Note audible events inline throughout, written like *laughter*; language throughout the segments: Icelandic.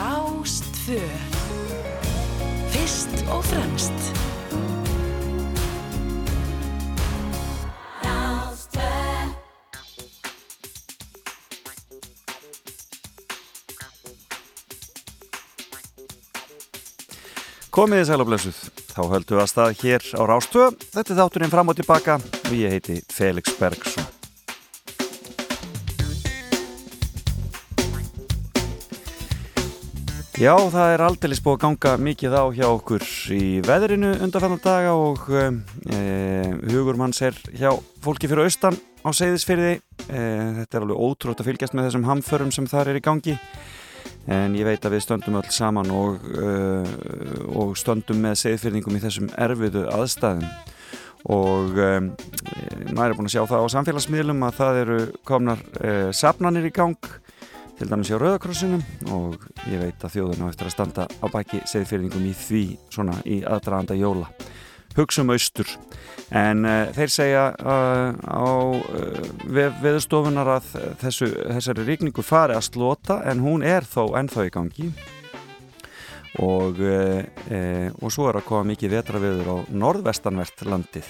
Rástfö Fyrst og fremst. Komiði sæl og blessuð, þá höldum við að stað hér á Rástöð. Þetta er þátturinn fram og tilbaka. Og ég heiti Felix Bergsson. Já, það er aldrei búið að ganga mikið á hjá okkur í veðrinu undanfannan daga og e, hugur manns er hjá fólki fyrir austan á seyðisfyrði. E, þetta er alveg ótrútt að fylgjast með þessum hamförum sem þar er í gangi. En ég veit að við stöndum öll saman og, uh, og stöndum með segðfyrningum í þessum erfiðu aðstæðum. Og um, maður er búin að sjá það á samfélagsmiðlum að það eru komnar uh, safnanir í gang til dæmis á Rauðakrossinum og ég veit að þjóðurna eftir að standa á baki segðfyrningum í því svona í aðdraðanda jóla. Hugsa um austur. En uh, þeir segja uh, á uh, veðustofunar að þessu, þessari ríkningu fari að slota en hún er þó ennþá í gangi. Og, og svo er að koma mikið vetraveður á norðvestanvert landið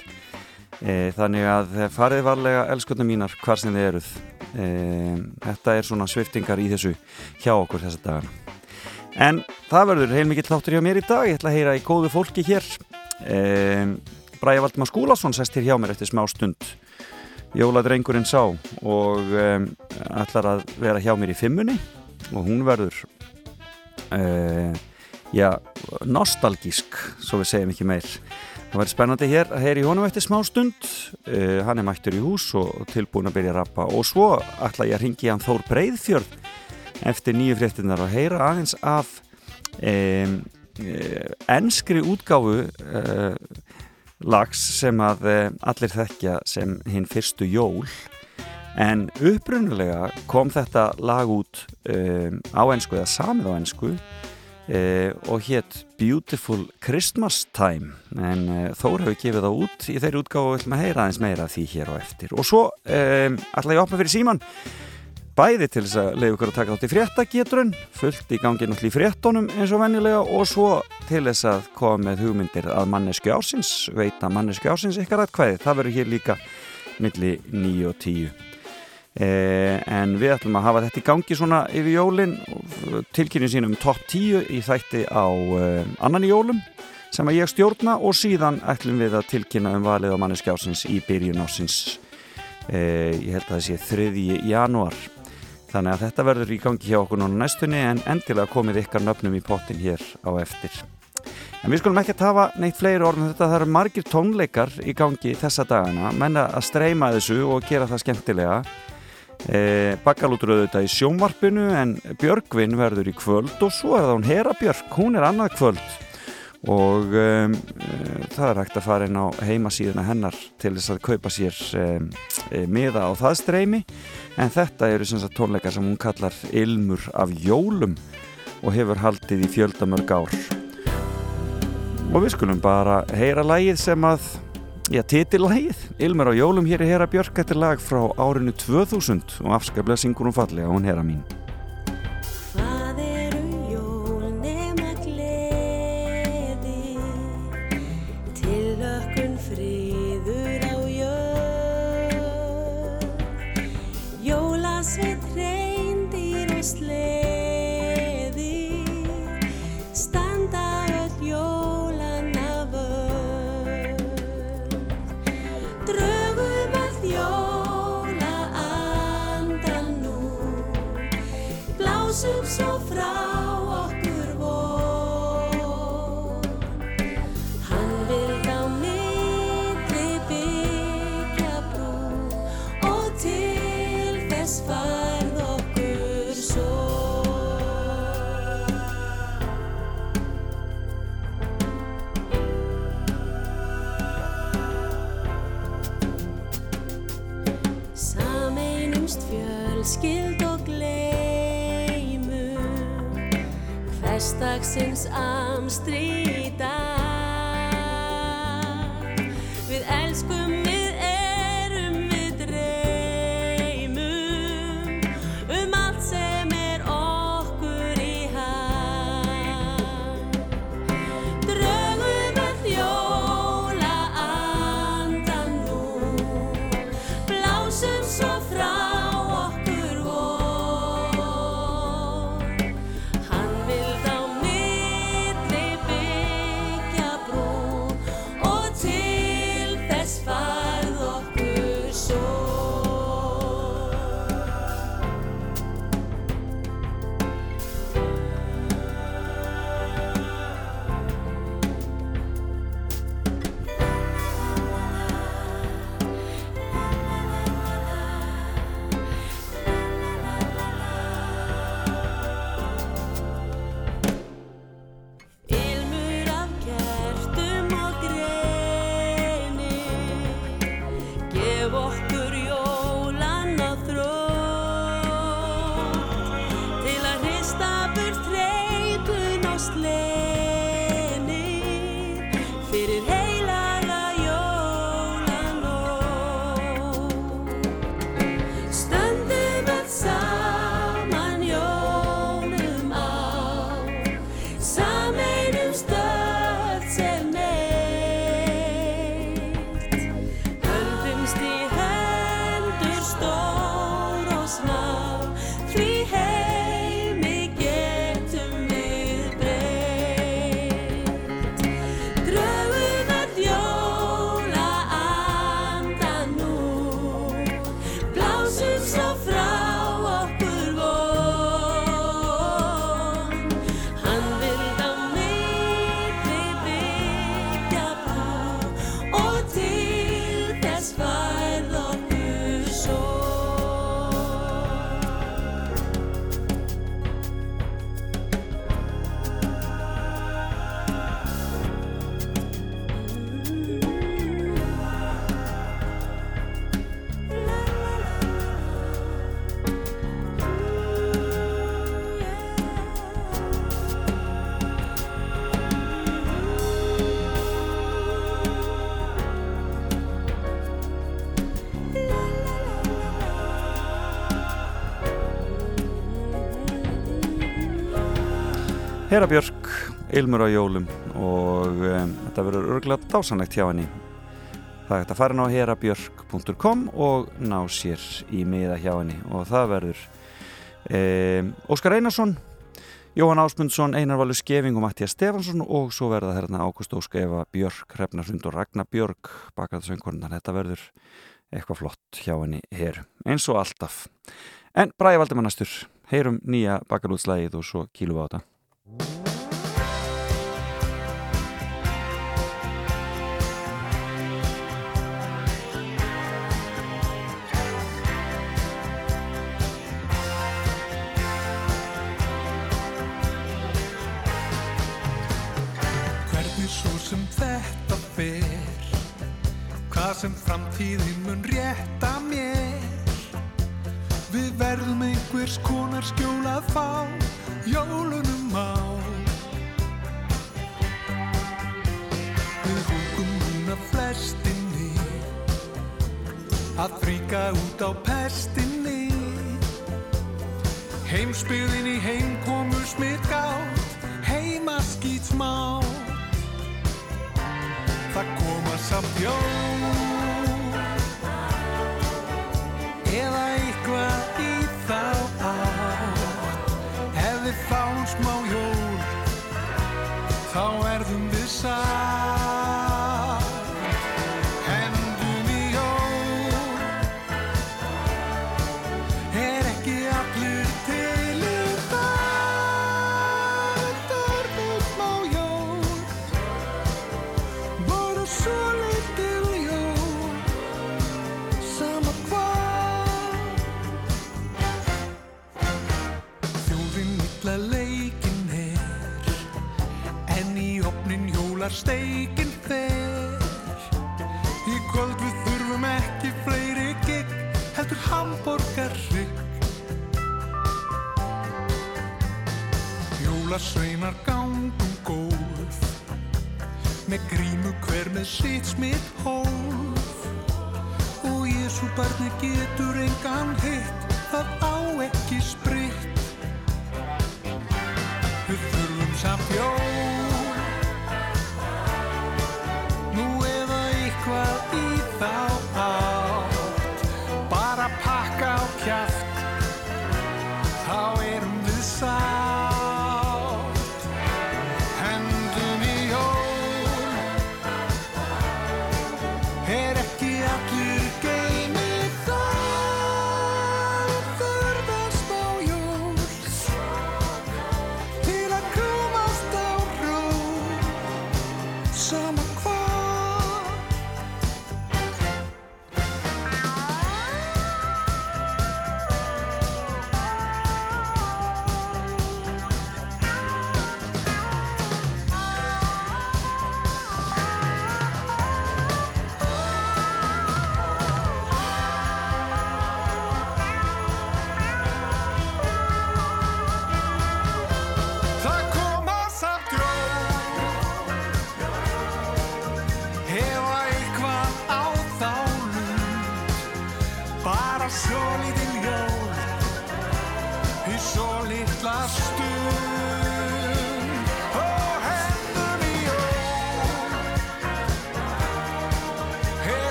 þannig að farið varlega elskunum mínar hvar sem þið eruð. Þetta er svona sviftingar í þessu hjá okkur þessa dagana. En það verður heilmikið þáttur hjá mér í dag. Ég ætla að heyra í góðu fólki hér. Um, Bræði Valdmar Skúlason sest hér hjá mér eftir smá stund. Jóladrengurinn sá og ætlar að vera hjá mér í fimmunni og hún verður já, nostalgísk svo við segjum ekki meir það verður spennandi hér að heyra í honum eftir smá stund. Uh, hann er mættur í hús og tilbúin að byrja að rappa. Og svo ætla ég að ringi hann Þór Breiðfjörð eftir nýju fréttinnar og heyra aðeins af um ennskri útgáfu uh, lags sem að uh, allir þekkja sem hinn fyrstu jól. En upprunulega kom þetta lag út uh, á ennsku eða samið á ennsku og hétt Beautiful Christmas Time. En Þór hefur gefið það út í þeirri útgáfu og við ætlum að heyra aðeins meira því hér og eftir. Og svo ætla ég að opna fyrir síman bæði til þess að leiða ykkur að taka þátt í fréttagetrun fullt í gangi náttúrulega í fréttonum eins og vennilega og svo til þess að koma með hugmyndir að mannesku ásins veita mannesku ásins ykkar aðkvæði það verður hér líka milli 9 og 10 eh, en við ætlum að hafa þetta í gangi svona yfir jólin tilkynning sínum top 10 í þætti á eh, annan í jólum sem að ég stjórna og síðan ætlum við að tilkynna um valið á mannesku ásins í byrjun ásins eh, ég held að það sé 3. januar Þannig að þetta verður í gangi hjá okkur núna næstunni en endilega komið ykkar nöfnum í pottin hér á eftir. En við skulum ekki að hafa neitt fleiri orðin þetta. Það eru margir tónleikar í gangi þessa dagana. Menna að streyma þessu og gera það skemmtilega. E, Bakkalútur auðvitað í sjónvarpinu en Björgvin verður í kvöld og svo er það hún Hera Björg. Hún er annað kvöld. Og um, það er hægt að fara inn á heimasíðuna hennar til þess að kaupa sér um, miða á það streymi. En þetta eru sem sagt tónleikar sem hún kallar Ilmur af jólum og hefur haldið í fjöldamörg ár. Og við skulum bara heyra lægið sem að já, titillægið Ilmur af jólum hér er Hera Björk þetta er lag frá árinu 2000 og afskaplega syngur hún fallega hún Hera mín Hera Björk, Ilmur á jólum og um, þetta verður örgulega dásanlegt hjá henni. Það er hægt að fara inn á herabjörk.com og ná sér í miða hjá henni og það verður um, Óskar Einarsson, Jóhann Ásmundsson, Einar Valur Skeving og Mattias Stefansson og svo verða hérna Ágúst Óska Eva Björk, Hrefnarsund og Ragnar Björk bakað söngkornar. Þetta verður eitthvað flott hjá henni hér, eins og alltaf. En Bræði Valdimannastur, heyrum nýja bakalútslægið og svo kílu á þetta. Sem þetta fer. Hvað sem framtíðin mun rétta mér. Við verðum einhvers konar skjól að fá. Jólunum á. Við húkum núna flestinni. Að fríka út á pestinni. Heimsbyðin í heimkomu smitt gátt. Heima skýt smá Það koma samt jól opnin jólar steikin fer. Í kvöld við þurfum ekki fleiri gig Heldur hamborgarrygg Jólasveinar gangum góð Með grímu hver með sitt smitt hólf Og Jésu barni getur engan hitt Það á ekki spritt. Við þurfum samt jól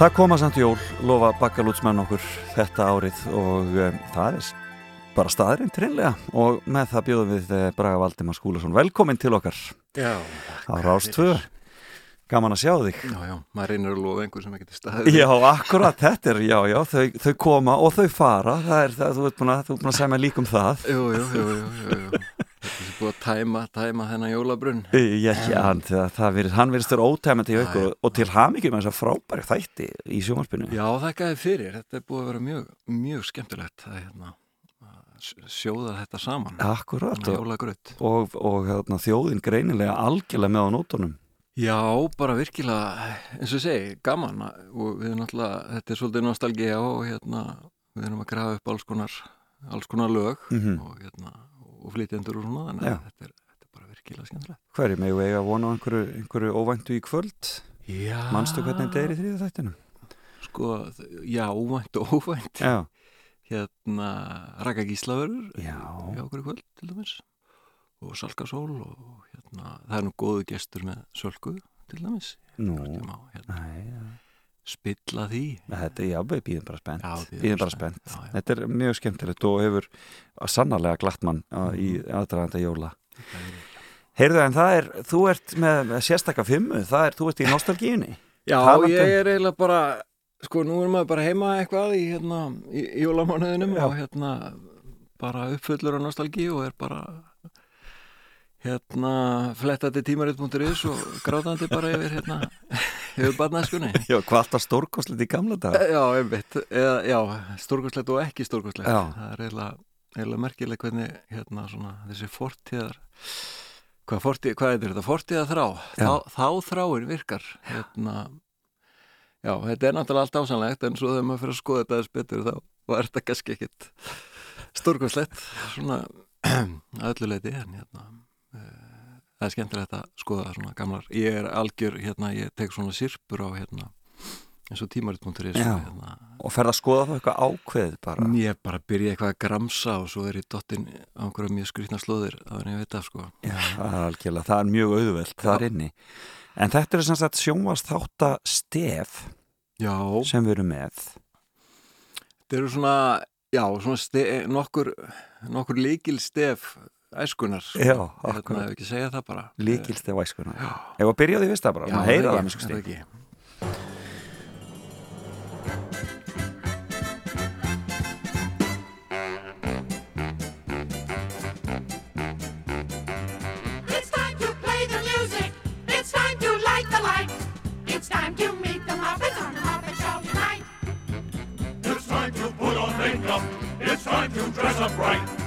Það koma samt jól, lofa bakkalútsmenn okkur þetta árið og um, það er bara staðurinn treinlega og með það bjóðum við eh, Braga Valdimar Skúlason velkomin til okkar. Já, á Rástvö Gaman að sjá þig. Já, já, maður reynir að lofa einhver sem ekki til staðið Já, akkurat, þetta er, já, já, þau, þau koma og þau fara, það er það, þú ert búin að, þú ert búin að segja mig líka um það. Jú, jú, jú, jú, jú, jú. Er að tæma, tæma þennan jólabrunn. Ekki, hann, það, verið, hann verið stöður ótæmandi í aukur og, til hamingjum með þess að frábæri þætti í sjónvarpinu. Já, þakka þið fyrir, þetta er búið að vera mjög, mjög skemmtilegt að, hérna, sjóða þetta saman. Þannig og, og, hérna, þjóðin greinilega algjörlega með á nótunum. Já, bara virkilega, eins og segi, gaman og við erum náttúrulega, þetta er svolítið nostalgía og hérna, við erum að grafa upp alls konar, alls konar lög Mhm. og hérna, og flytjendur og svona, að þetta er, þetta er bara virkilega skemmtilegt. Hverju megum við eiga vona á einhverju, einhverju óvæntu í kvöld? Já. Manstu hvernig þetta er í þriða þættinum? Sko, já, óvænt og óvænt. Já, Hérna, Raka Gíslaverur Já. hjá okkur í kvöld, til dæmis. Og Salka Sól og hérna, það er nú góðu gestur með Sölku, til dæmis. nú hérna, já. Spilla því. Þetta er, já, við býðum bara spennt Já, Býðum bara spennt spennt, já, já. Þetta er mjög skemmtilegt og hefur sannarlega glatt mann á- í Mhm. aðdraganda jóla Heyrðu, en það er, þú ert með sérstakka fimmu, það er, þú ert í nostalgíunni Já, Talandi ég um- er eiginlega bara, sko, nú er maður bara heima eitthvað í, hérna, í, í jólamánuðinum Já. og hérna, bara uppfullur á nostalgí og er bara, hérna, flettandi tímarit.is og grátandi bara yfir, hérna, *laughs* yfir barnæskunni. Já, hvað alltaf stórkostlegt í gamla dag Já, einmitt, eða, já, stórkostlegt og ekki stórkostlegt. Já. Það er eiginlega, merkileg hvernig, hérna, svona, þessi fortíðar, hvað, fortíð, hvað er þetta, fortíða þrá, þá, þá þráin virkar, hérna, já, þetta er náttúrulega allt ásanlegt, en svo þegar maður fyrir að skoða þetta aðeins betur, þá var þetta kannski ekkit stórkostlegt, svona, *clears throat* að öllu leiti, en hérna, eh, það er skemmtilegt að skoða svona gamlar, ég er algjör, hérna, ég tek svona sirpur á, hérna, eins og tímarit.is hérna, og ferð að skoða það eitthvað ákveð bara? Ég bara byrja eitthvað að gramsa og svo er ég dottinn á einhverja mjög skrýtna slóðir að ég veit af sko. Já, það er algjörlega, það er mjög auðvelt þar inni. En þetta er sem sagt sjónvast þátta stef Já, sem við erum með. Þetta eru svona, já, svona ste, nokkur, nokkur líkil stef æskunar. Já, Hérna, ef ekki segja það bara. Líkilstef væskuna Ef að byrja á því fyrsta bara, Já, maður heyra það það það stíl ekki. It's time to play the music. It's time to light the light. It's time to meet the Muppets on the Muppet Show tonight. It's time to put on makeup. It's time to dress up right.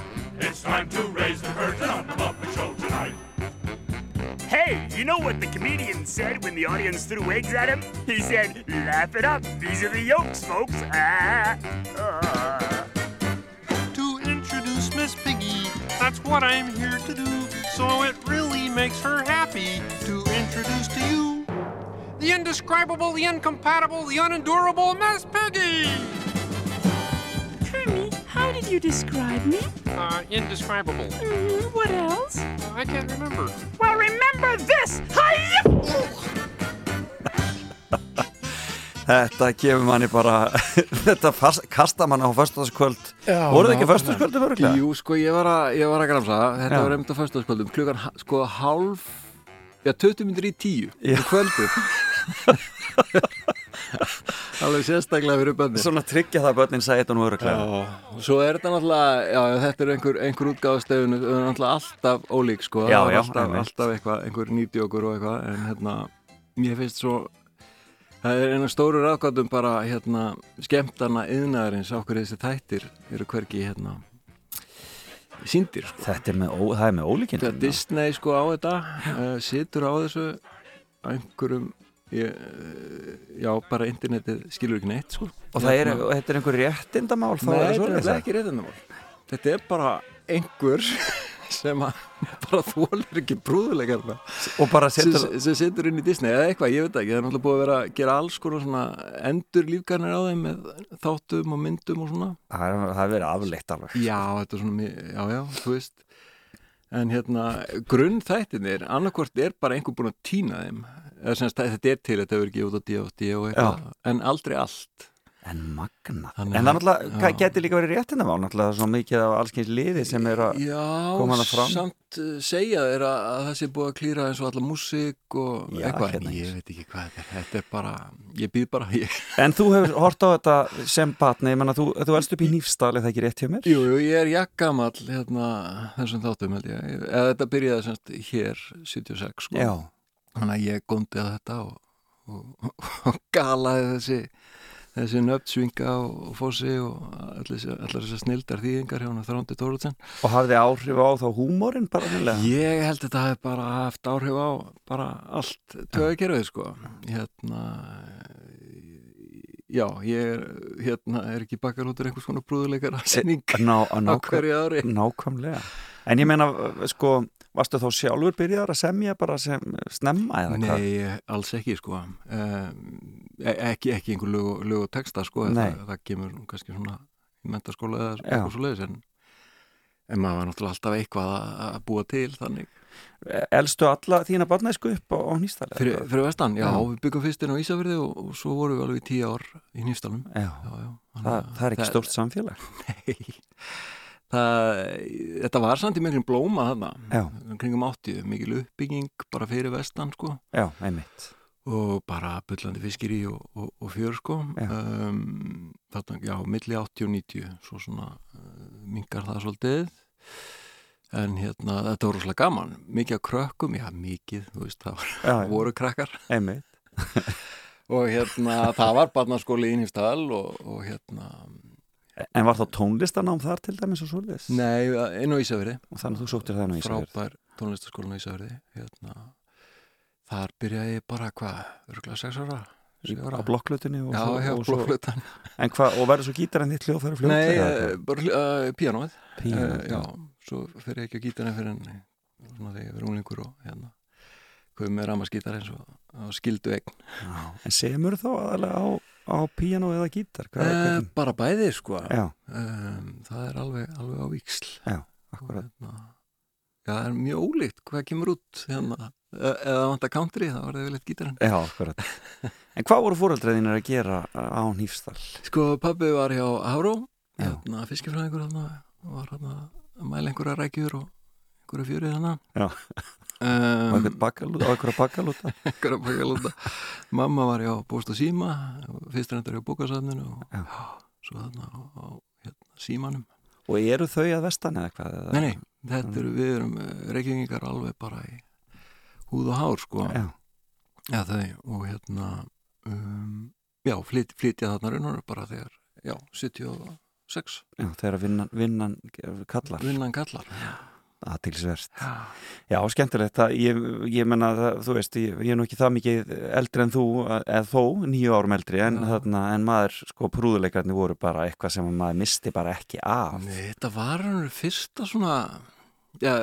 It's time to raise the curtain on the Muppet Show tonight. Hey, you know what the comedian said when the audience threw eggs at him? He said, laugh it up. These are the yolks, folks. Ah, ah. to introduce Miss Piggy. That's what I'm here to do. So it really makes her happy to introduce to you the indescribable, the incompatible, the unendurable Miss Piggy. How did you describe me? Uh, indescribable. Mm, what else? I can't remember. Well, remember this. Hi! Þetta gefur manni bara *laughs* Þetta fast, kasta manni á föstudagskvöld Voru það ekki föstudagskvöldum öruglega? Jú, sko, ég var að, ég var að gramsa. Þetta Já. var einmitt á föstaskvöldum. Klukkan, sko, hálf, já, 20 minnir í tíu. Já. Í kvöldu. *laughs* *laughs* Alveg sérstaklega fyrir bönni. Svona tryggja það að börnin sagði þetta nú öruglega svo er þetta náttúrulega, já, þetta er einhver, einhver útgáðstöðun, það er náttúrulega alltaf ólík, sko, Já, já, alltaf, alltaf eitthvað, einhver nýti okkur og eitthvað, en hérna, mér finnst svo, það er einu stóru ráðgátum bara, hérna, skemmtana yðnaðarins, okkur þessi þættir eru hvergi, hérna, síndir sko. Þetta er með, ó, er með Þegar Disney sko á þetta uh, situr á þessu einhverjum ég, uh, já, bara internetið skilur ekki neitt sko. Og það er, og þetta er einhver réttindamál Nei, þetta er ekki reyðindamál Þetta er bara einhver *laughs* sem að bara þólir ekki brúðuleikar Og bara sem, setur inn í Disney eða eitthvað, ég veit ekki, það er náttúrulega búið að vera að gera alls konar svona endur lífgarnir á þeim með þáttum og myndum og svona. Það er- er verið afleitt alveg. Já, þetta er svona, já, já, þú veist. En hérna, grunnþættinir annarkvort er bara einhver búin að týna þeim eða sem sagt, þetta er til, þetta hefur ekki út á D.O.D. og eitthvað, en aldrei allt En magnað Þannig En það að- náttúrulega, já. geti líka verið réttindamál Náttúrulega svo mikið af allskyns liði sem er að Já, koma hana fram. samt uh, segja þeir að, að það sé búið að klýra eins og alla músík og Já, eitthvað, hérna ég veit ekki hvað þetta er þetta er bara, ég býð bara ég, En þú hefur hort á þetta sem batni, ég menna þú, þú elst upp í nýfstall eða ekki rétt hjá mér? Jú, jú, ég er jakkamall hérna, þessum þáttum held ég eða þetta byrjaði semst hér 76 sko, Já, þannig að ég góndi að þetta og, og, og galaði þessi þessi nöftsvinga og fósi og allar þessar snildar þýðingar hjá hann Þrándi Tóruðsen og hafði áhrif á þá húmórin bara nýlega? Ég held að þetta hef bara haft áhrif á bara allt tögakerfið sko. Hérna já, ég er hérna er ekki bakkar út úr einhvers konar brúðuleikar að senning Ná, á hverju ári. nákvæmlega. En ég meina, sko, varstu þá sjálfur byrjar að semja bara sem snemma eða hvað? Nei, alls ekki sko. Um, ekki, ekki einhver lög, lög og texta sko það, það kemur kannski svona í mentaskóla eða eitthvað svo leiðis en, en maður var náttúrulega alltaf eitthvað að, að búa til þannig. Elstu alla þína barnæsku upp á, á nýstall? fyrir, fyrir vestan, já, Já. við byggum fyrst inn á Ísafyrði og, og svo vorum við alveg í tíu ár í Nýfstalum Já, já, að það er ekki stórt samfélag. *laughs* Nei, það, þetta var samt í miklum blóma þarna, kringum 80, mikil uppbygging bara fyrir vestan sko. Já, einmitt. Og bara bullandi fiskiri og, og, og fjör sko. Um, þarna, já, milli 80 og 90 svo svona uh, mingar það svolítið. En hérna, þetta var rosalega gaman. Mikið að krökkum, já mikið þú veist, það var, Já, voru krakkar. Einmitt. *laughs* Og hérna, það var barnaskóli í Nýfstall og, og hérna En var þá tónlistanám þar til dæmis og svoleiðis? nei, inn á Ísafirði. Og þannig að þú sóttir það nú í Ísafjörð frábær tónlistaskólan á Ísafirði hérna, þar byrjaði ég bara hvað, örgulega 6 ára? Á blokklutinni og, já, já, blokkflutan en hva, og verður svo gítarinn þitt hljóðfæri fljótt nei, eða uh, hvað? bara uh, píanóið. Píanóið, Eh, já, svo fer ég ekki á gítarinn fyrir en svona þegar ég verið unglingur og hérna komið með ramaskítar eins og, og skildu eign. Já, en semur þá aðalega á, á píanó eða gítar? Hvað, eh, hvernig? bara bæði sko. Já, um, það er alveg, alveg á víksl akkurat hérna, já, það er mjög ólíkt hvað kemur út hérna, E- eða vantar country, það var það vel eitt gítarinn. Já, akkurat En hvað voru fóreldræðinir að gera á Nýfstall? sko, pabbi var hjá Háró Já. hérna, fiskifræðingur hérna, var hérna að mæla einhverja rækjur og einhverja fjörið Já. um, Á eitthvað bakkalúta? Eitthvað *laughs* einhverja bakkalúta mamma var hjá Bóst og Síma fyrst reyndar hjá bókasafninu og Já. svo þarna á, á hérna, Símanum Og eru þau að vestan eða hvað? Eða? nei, nei, þetta eru, við erum reykjengingar alveg bara í húð og hár sko, Já, já þau og hérna um, já, flyt, flytja þarna raunar bara þegar, já, 76 já þegar vinnan, vinnan kallar vinnan kallar aðtilsverst. já, Já, skemmtilegt. Ég, ég menna, þú veist, ég, ég er nú ekki það mikið eldri en þú, eða þó, nýju árum eldri, en, þarna, en maður, sko, prúðuleikarnir voru bara eitthvað sem maður misti bara ekki af. Nei, þetta var hann fyrsta svona já,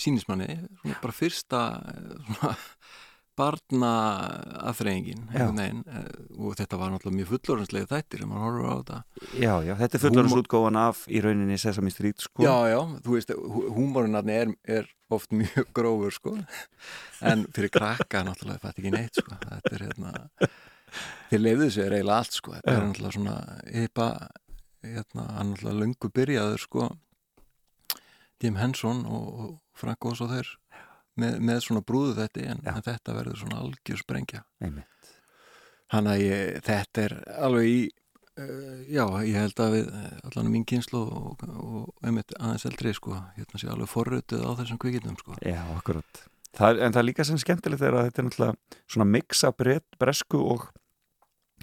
sínismanni svona bara fyrsta eh, svona barna aðþreyingin Já. og þetta var náttúrulega mjög fullorðinslega þættir sem maður horfur á þetta. Já, já, þetta er fullorðsútgóðan af í rauninni Sesame Street, sko. Já, já, þú veist, hú- húmórinn þarna er, er oft mjög grófur, sko. En fyrir krakka náttúrulega þetta ekki neitt, sko. Þetta er hérna þeir leiðu þessu er eiginlega allt, sko. Þetta er náttúrulega svona ypa, hérna, náttúrulega löngu byrjaður, sko. Jim Henson og, Frank Oss og þeir með, með svona brúðu þetta en, en þetta verður svona algjör sprengja. Þannig að ég, þetta er alveg í uh, já, ég held að við eh, allan mín kynslu og, og einmitt aðeins eldri, sko, hérna sé alveg forrötuð á þessum kvikindum, sko. Já, akkurat. Það, en það er líka sem skemmtilegt að þetta er náttúrulega svona mix af brett, bresku og,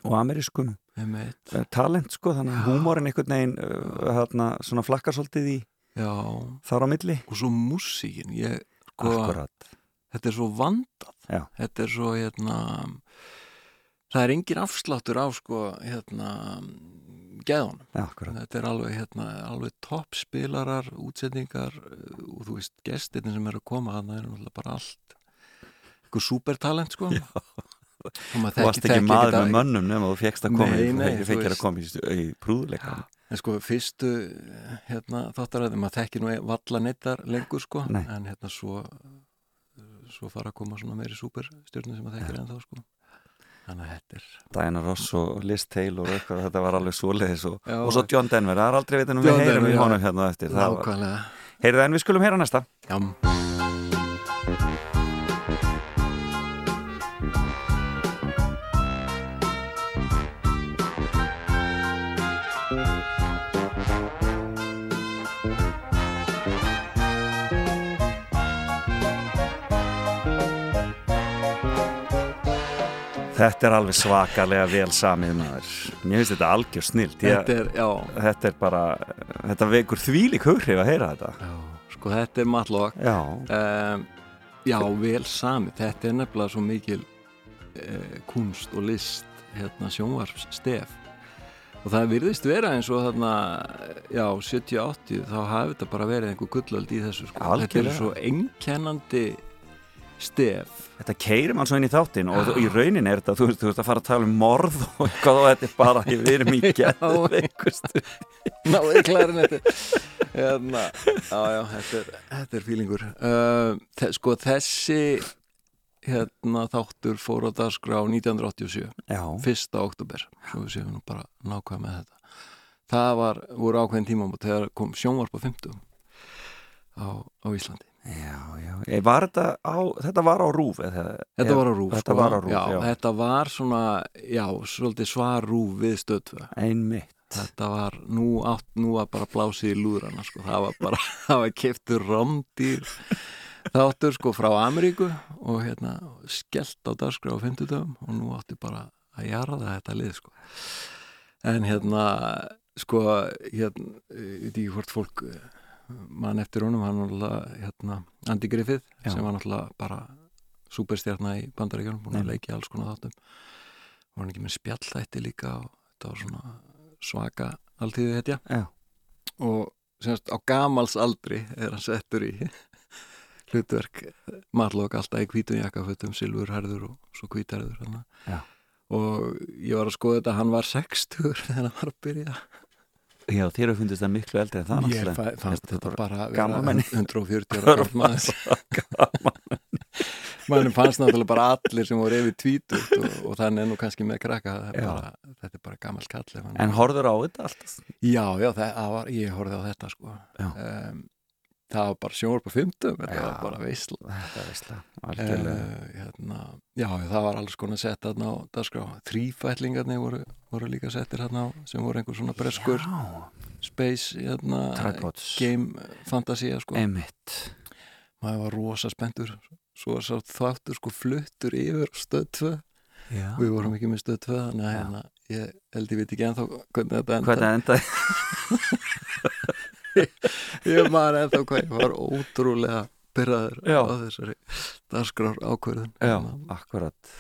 og amerískum eh, talent, sko, þannig að húmórin einhvern veginn uh, hérna, svona flakkar svolítið í, já, þar á milli. Og svo músíkin. Ég, sko, Akkurat, þetta er svo vandað. Já. þetta er svo hérna það er engin afsláttur á sko hérna geðunum, já, akkurat. Þetta er alveg hérna, alveg toppspilarar útsetningar uh, og þú veist gestirni sem eru að koma þannig er náttúrulega bara allt eitthvað supertalent sko. Þú varst ekki maður með mönnum nema þú fegst að koma Nei, nei, þú fekir að koma í, í prúðuleika En sko, fyrstu hérna, þáttaræði, maður þekki nú valla neittar lengur sko, Nei. en hérna svo svo fara að koma svona meiri superstjörnum sem maður þekkir ennþá sko. Þannig að þetta er Diana Ross og Liz Taylor og eitthvað, þetta var alveg svoleiðis og, Já. og svo John Denver, það er aldrei veitin um við heyrum já. honum hérna eftir Það nákvæmlega. Heyrðu en við skulum heyra næsta Já, Þetta er alveg svakalega vel samið maður Mér finnst þetta algjör snilt þetta er, Þetta er bara, þetta vekur þvílík hughrif að heyra þetta já, sko þetta er matlokk. Já, Um, já, vel sami. Þetta er nefnilega svo mikil uh, kunst og list hérna sjónvarps stef. Og það virðist vera eins og þarna, já, 70-80 þá hafi þetta bara verið einhver gullöld í þessu sko. Þetta Algjörlega. er svo einkennandi stef. þetta keirir mann svo inn í þáttin og í raunin er þetta, þú veist, þú veist að fara að tala um morð og eitthvað og þetta er bara, við erum í *laughs* geðveikustu Náði klarinetti. Hérna, já, já, þetta er, þetta er fílingur. Uh, sko þessi hérna þáttur fór á dagskrá 1987. Já, fyrsta oktober svo við séum nú bara nákvæm með þetta það var, voru ákveðin tímamót þegar kom sjónvarp á 50 á, á Íslandi já, já. Ég, var þetta, á, þetta var á rúf eða, þetta var á rúf, Þetta sko. var á rúf, já, já, þetta var svona, já, svolítið svar rúf við stöðtvö Einmitt. Þetta var, nú átt, nú var bara blásið í lúðrana, sko, það var bara *laughs* það var keftur rámdýr þáttur, sko, frá Ameríku og hérna, skellt á dagskrá á 50 dögum og nú átti bara að jarða þetta lið, sko. En hérna, sko hérna, ég veit ekki hvort fólk eh, mann eftir honum, hann var náttúrulega hérna, Andy Griffith, Já. sem var náttúrulega bara superstjarna í bandaríkjörnum búin að leikja alls konar þáttum var hann ekki með spjallþætti líka og þetta var svona svaka alltíðu hetja Já. og semst á gamals aldri er hann settur í *laughs* hlutverk marlokk alltaf í hvítum jakkafötum, silfurherður og svo. Já. og ég var að skoða þetta, hann var 60 *laughs* þegar hann var að byrja Já, þér hefur fundist það miklu eldri en það ég fannst Þetta bara gaman vera menni. 140 ára maður. mannum fannst náttúrulega bara allir sem voru yfir tvítut og, og þannig nú kannski með krakka er bara, þetta er bara gammal kall En horður á þetta alltaf? Já, já, það, var, ég horfði á þetta sko. Um, Það var bara sjónvarp á 50 þetta var bara Þetta veistlega, algjörlega. uh, hérna, Já, það var alls konar sett þarna á dagskrá. Þrýfætlingarnir voru, voru líka settir þarna á sem voru einhver svona breskur Já, space, hérna, game fantasía sko. Maður var rosa spenntur svo sá þáttur sko fluttur yfir á stöð 2 Já. við vorum ekki með stöð 2 þannig að hérna, ég held ég veit ekki ennþá hvernig þetta enda Hvernig endaði? *laughs* *laughs* ég maður ennþá hvað ég var ótrúlega byrjaður Já. á þessari dagskrár ákvörðun Já, Hérna. akkurat.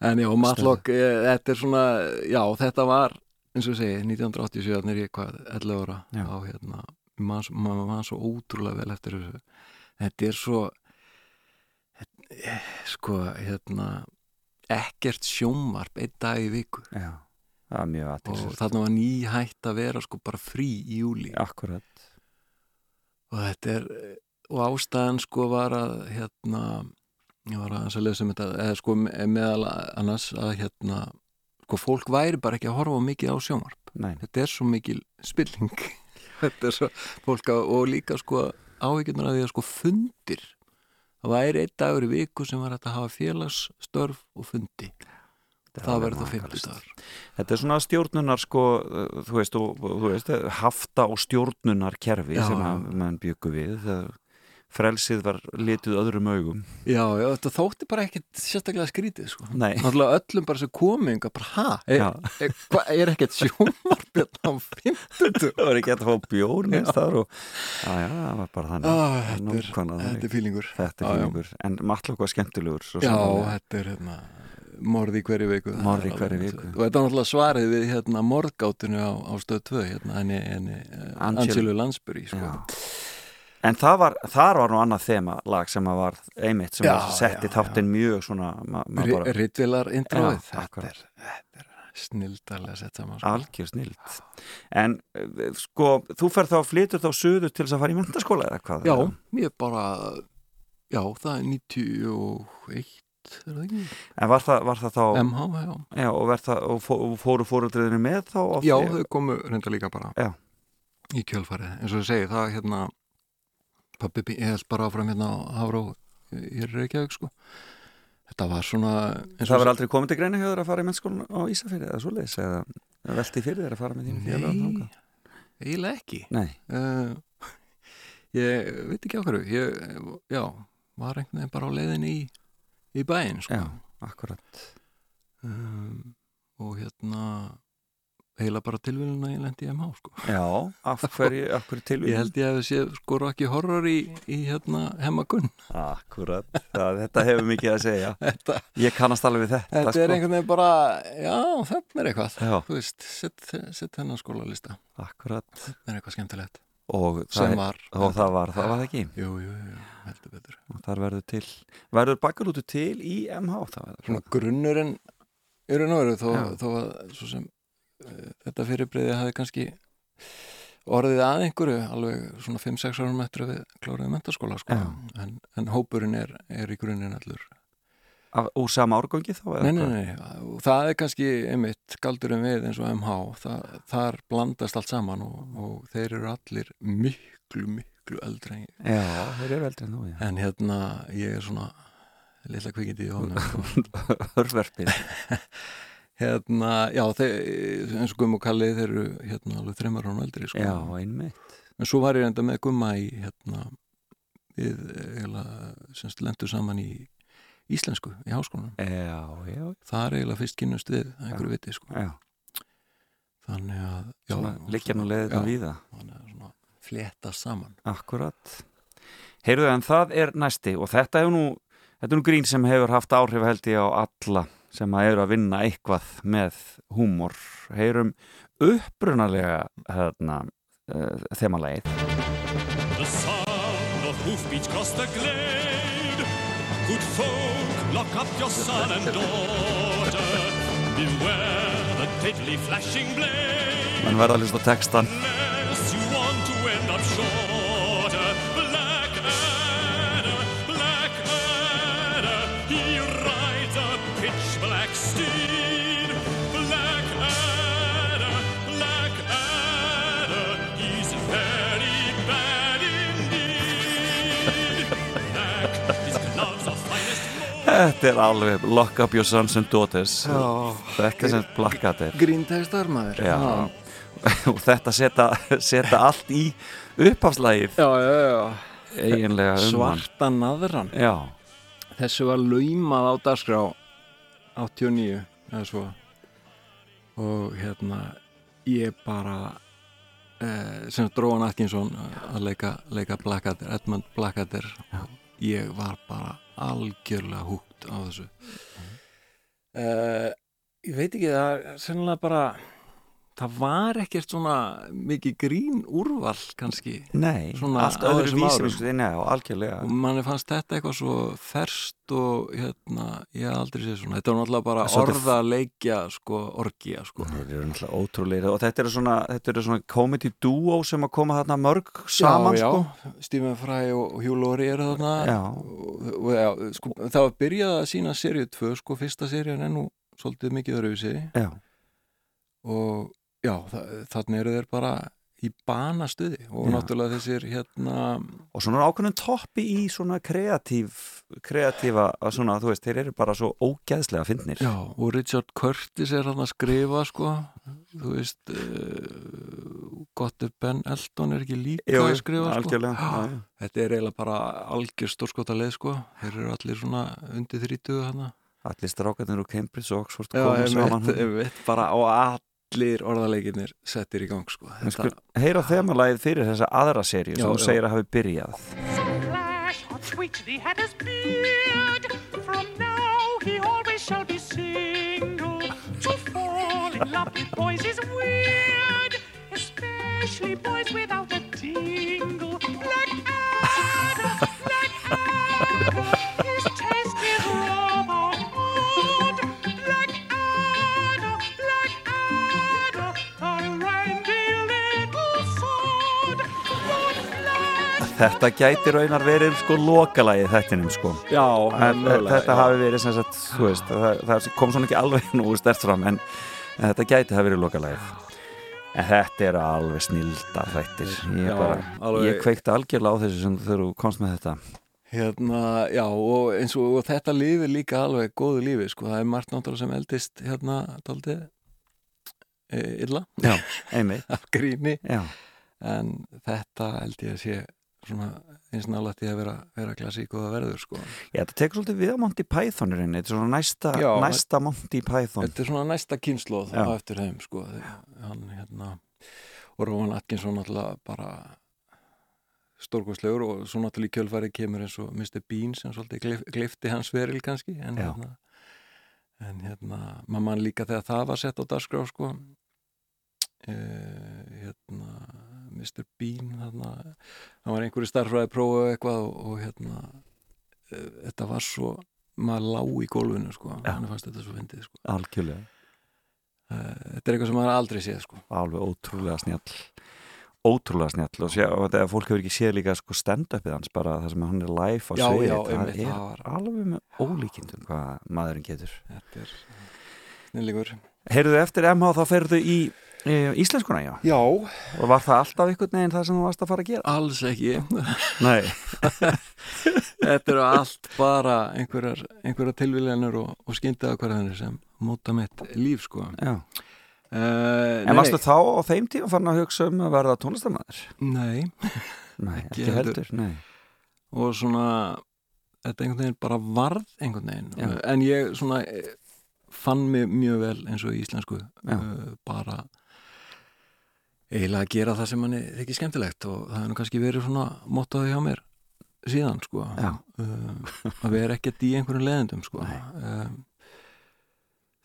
en já, Matlock, eh, þetta er svona já, þetta var, eins og segi 1987, þannig er ég hvað, 11 ára Já. á hérna, maður man, man svo ótrúlega vel eftir þessu þetta er svo eh, sko, hérna ekkert sjómarp einn dag í viku Já, og þarna var nýhætt að vera sko bara frí í júli Akkurat. Og þetta er og ástæðan sko var að hérna ég var að lesa um þetta eða sko me- meðal annars að hérna sko fólk væri bara ekki að horfa mikið á sjónvarp. Nei, þetta er svo mikil spilling. *laughs* Þetta er svo fólk að, og líka sko áhyggjurnar að því að sko fundir. Það væri einn dagur í viku sem var að hafa félagsstörf og fundi er það verður það makalegt. fimmtudagur. Þetta er svona stjórnunar sko, uh, þú veist, og, þú veist hafta og stjórnunar kerfi Já, sem að mann byggu við. Það, frelsið var lituð öðrum augum. Já, já, þetta þótti bara ekkit sérstaklega skrítið sko. Öllum bara sem kominga bara, ha, er, Já. er, er ekkert sjónvarpið á 50 það var ekki hægt að fá bjór neins þar og já, já, það var bara þannig. Er þetta er, er fílingur. Þetta er fílingur, en Matlock var skemmtilegur Já, þetta er hérna morð í hverju viku það Morð í hverri alveg- viku. Og þetta er náttúrulega svarið við hérna morðgátinu á, á stöð 2 hérna, henni, henni Angelu- Lansbury sko. Já. En það var, þar var nú annað þema lag sem var einmitt sem Já, setti já, þáttinn mjög svona Rittvilar intróið Já, þetta, er- er snildarlega sett saman sko. algjör snilt en eh, sko, þú fer þá flytur þá suður til þess að fara í mentaskóla eða hvað? Já, ég bara já, það er 91 er það ekki? En var það, var það þá MH, já já, og, var það, og, fó, og fóru fóruðriðinu með þá? Já, því? þau komu reynda líka bara Já. í kjölfarið, eins og ég segi það hérna pappi, bí- ég held bara áfram hérna á Hafró í Reykjavík sko þetta var svona eins Það og var aldrei komið til greina hjá þér að fara í mennskólan á Ísafirði eða svoleiðis eða velti fyrir þér að fara með þínu félagum Nei, eiginlega ekki Nei, uh, ég veit ekki á hverju ég, já, var einhvern veginn bara á leiðinni í, í bæinn sko. já, akkurat. Um, og hérna heila bara tilvíluna ég lendi í MH sko. Já, af *laughs* hverju, af hverju tilvíð ég held ég að sé sko ekki horror í, í hérna hemmagunn Akkurat, það, þetta hefur mikið að segja. *laughs* Þetta, Ég kannast alveg við þetta þetta er einhvern veginn bara já, þetta er eitthvað. Já. þú veist, sett, sett hennar skólalista. Akkurat. Þetta er eitthvað skemmtilegt. Og það, sem var og það var, það var það ekki? Jú, jú, jú, heldur betur. Og þar verður til verður bakalútu til í MH þá grunnurinn raun og veru þó, þó að svo sem uh, þetta fyrirbreyði hafi kannski orðið að einhverju alveg svona 5-6 árum eftir að við kláruðum mentaskóla sko. En, en hópurinn er, er í grunninn allur. Af- úr sama árgangi þá nei, nei, nei, og það er kannski einmitt galdurinn við eins og MH það, þar blandast allt saman og, og þeir eru allir miklu, miklu eldri en ég. Já, þeir eru eldri en þú, já. En hérna ég er svona litla kvikindi í hóðunum sko. *laughs* Hörverfið *laughs* hérna, já, þeir, eins og Gumm og Kalli þeir eru hérna alveg þreymar án eldri sko. Já, einmitt. En svo var ég enda með Gumma í hérna við eiginlega, semst lendur saman í íslensku í háskólanum. Já, já, það er eiginlega fyrst kynnust við einhverju viti sko. já. Þannig að liggja nú leiðið já, um víða. þannig að svona fletta saman Akkurat Heyrðu, en það er næsti og þetta er nú þetta er nú grín sem hefur haft áhrif held ég á alla sem að eru að vinna eitthvað með húmor heyrum upprunalega hérna uh, þemalegið The sound of hoofbeats cross the glade. Good folk, lock up your son and daughter. Beware the deadly flashing blade. menn verða að hlusta textan Þetta er alveg Lock up your sons and daughters. Þetta er sem plakkatir gríntekstar maður Já. *laughs* og þetta setja, setja allt í upphafslægið já, já, já. eiginlega um svarta naðran. Já, þessu var laumað á dagskrá 89 eða svo. Og hérna ég bara eh, sem Dróan Atkinson að leika, leika Blackadder, Edmund Blackadder ég var bara algjörlega húgt á þessu. Eh, ég veit ekki það er sennilega bara það var ekkert svona mikið grín úrval kannski? Nei, Svona allt öðru vísi árum. Nei, já, algjörlega. Og manni fannst þetta eitthvað svo ferst og hérna, ég aldrei séð svona. Þetta var náttúrulega bara orða leikja sko, orgía sko. Þeir eru náttúrulega ótrúlega og þetta eru svona, þetta eru svona comedy duo sem að koma þarna mörg saman já, sko. Já, Stephen Fry og Hugh Laurie eru þarna. Já. og, og, já, sko, það var byrjað að sína seríu 2 sko, fyrsta serían er nú svolítið mikið öruvísi Já, og já, þa þannig eru þeir bara í banastuði og Já. náttúrulega þessir hérna og svona ákveðnum toppi í svona kreatív kreatífa, að svona, þú veist, þeir eru bara svo ógæðslega fyndnir Já, og Richard Curtis er hann að skrifa sko, þú veist uh, Scott Ben Elton er ekki líka Jú, að skrifa sko. já. Þetta er eiginlega bara algjör stórskota leið sko. Þeir eru allir svona undir þrítugu hana. Allir strákarnir úr Cambridge og Oxford Já, saman veit, veit, bara á allir orðaleginir settir í gang sko. Við skulum heyra þemalægið fyrir þessa aðra seríu Já, sem þú segir að hafi byrjað Þetta gæti raunar verið sko lokalægið þettinum sko. Já, En, þetta hafi verið sem sagt, veist, það, það kom svona ekki alveg *laughs* nú stert fram en, en þetta gæti hafi verið lokalægið en þetta eru alveg snildar þættir. Ég, Já, bara, alveg. ég kveikti algjörlega á þessu sem þegar þú komst með þetta. Hérna, já, og eins og, og þetta lífi líka alveg góðu lífi, sko, það er margt náttúrulega sem eldist hérna, tóldi e, illa, Já, *laughs* einmitt. Af gríni. Já, en þetta held ég að sé svona eins nálægt í að vera, vera klassík og það verður, sko ég, þetta tekur svolítið við á Monty Pythonurinn þetta er svona næsta, Já, næsta Monty Python Þetta er svona næsta kynnslóð Já. á eftir þeim, sko hann, hérna, og Róhan Atkinson náttúrulega bara stórkostlegur og svo náttúrulega í kjölfæri kemur eins og Mr. Bean sem svolítið glif, glifti hans veril kannski en Já. hérna en hérna, maður mann líka þegar það var sett á dagskrá sko uh, hérna Mr. Bean þarna, hann var einhverju starfræði prófa eitthvað og, og hérna uh, þetta var svo maður lá í gólfinu sko, Já. hann fannst þetta svo fyndið sko. Algjörlega, uh, þetta er eitthvað sem maður aldrei séð sko. Alveg ótrúlega snjall ótrúlega snjall. Og, sé, og þetta fólk hefur ekki séð líka sko stand-upið hans bara það sem hann er live á já, það er það var- alveg með ólíkindum hvað maðurinn getur. Þetta er snillíkur Heyrðu eftir MH þá ferðu í íslenskuna, já? Já, og var það alltaf einhvern veginn það sem þú varst að fara að gera? alls ekki. *laughs* Nei, *laughs* Þetta eru allt bara einhverjar, einhverjar tilviljanir og, og skyndaðakvarðanir sem móta mitt líf sko. Já. Uh, En varstu þá á þeim tíma farin að hugsa um að verða tónlistamæður? Nei, *laughs* Nei, Ekki ekki heldur. heldur, nei. Og svona þetta einhvern veginn bara varð einhvern veginn. Já. en ég svona fann mig mjög vel eins og í íslensku uh, bara eiginlega að gera það sem manni þykir skemmtilegt og það er nú kannski verið svona mottoði hjá mér síðan sko. Uh, að vera ekkert í einhverjum leðendum sko. Um,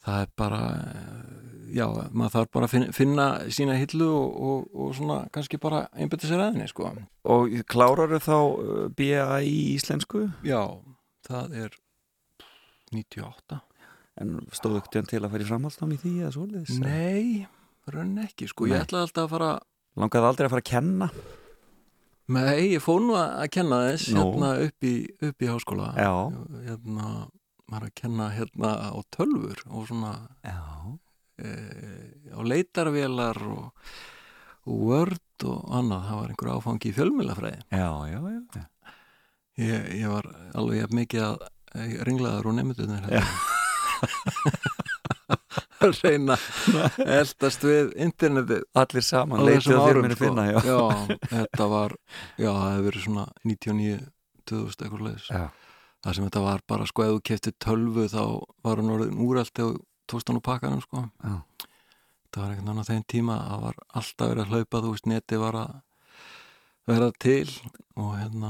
það er bara uh, já, maður þarf bara að finna, finna sína hillu og, og, og svona kannski bara einbytti sér aðinni sko. Og klárar þá uh, BA í íslensku? já, það er 98 En stóðu ekkert til að fara í framhaldsnám í því eða svoleiðis? Nei, raun ekki sko, ég Nei. ætlaði alltaf að fara Langaði aldrei að fara að kenna? Nei, ég fór nú að kenna þess Nú. hérna upp í, upp í háskóla Já. Hérna, maður að kenna hérna á tölfur og svona Já e, á leitarvélar og, og Word og annað, það var einhver áfangi í fjölmjölafræði Já, já, já ég, ég var alveg mikið að ringlaður og nefndunir Já. Að *laughs* reyna að eldast við internetið Allir saman, á leitið að þér mér sko. finna, já þetta var já, það hefur verið svona 99 2000 eitthvað leis Já. það sem þetta var bara sko, ef þú kefti tölvu þá var hann orðin úrælt og tókst hann úr pakkanum sko Já. það var einhvern veginn á þeim tíma það var alltaf verið að hlaupa, þú veist, neti var að vera til og hérna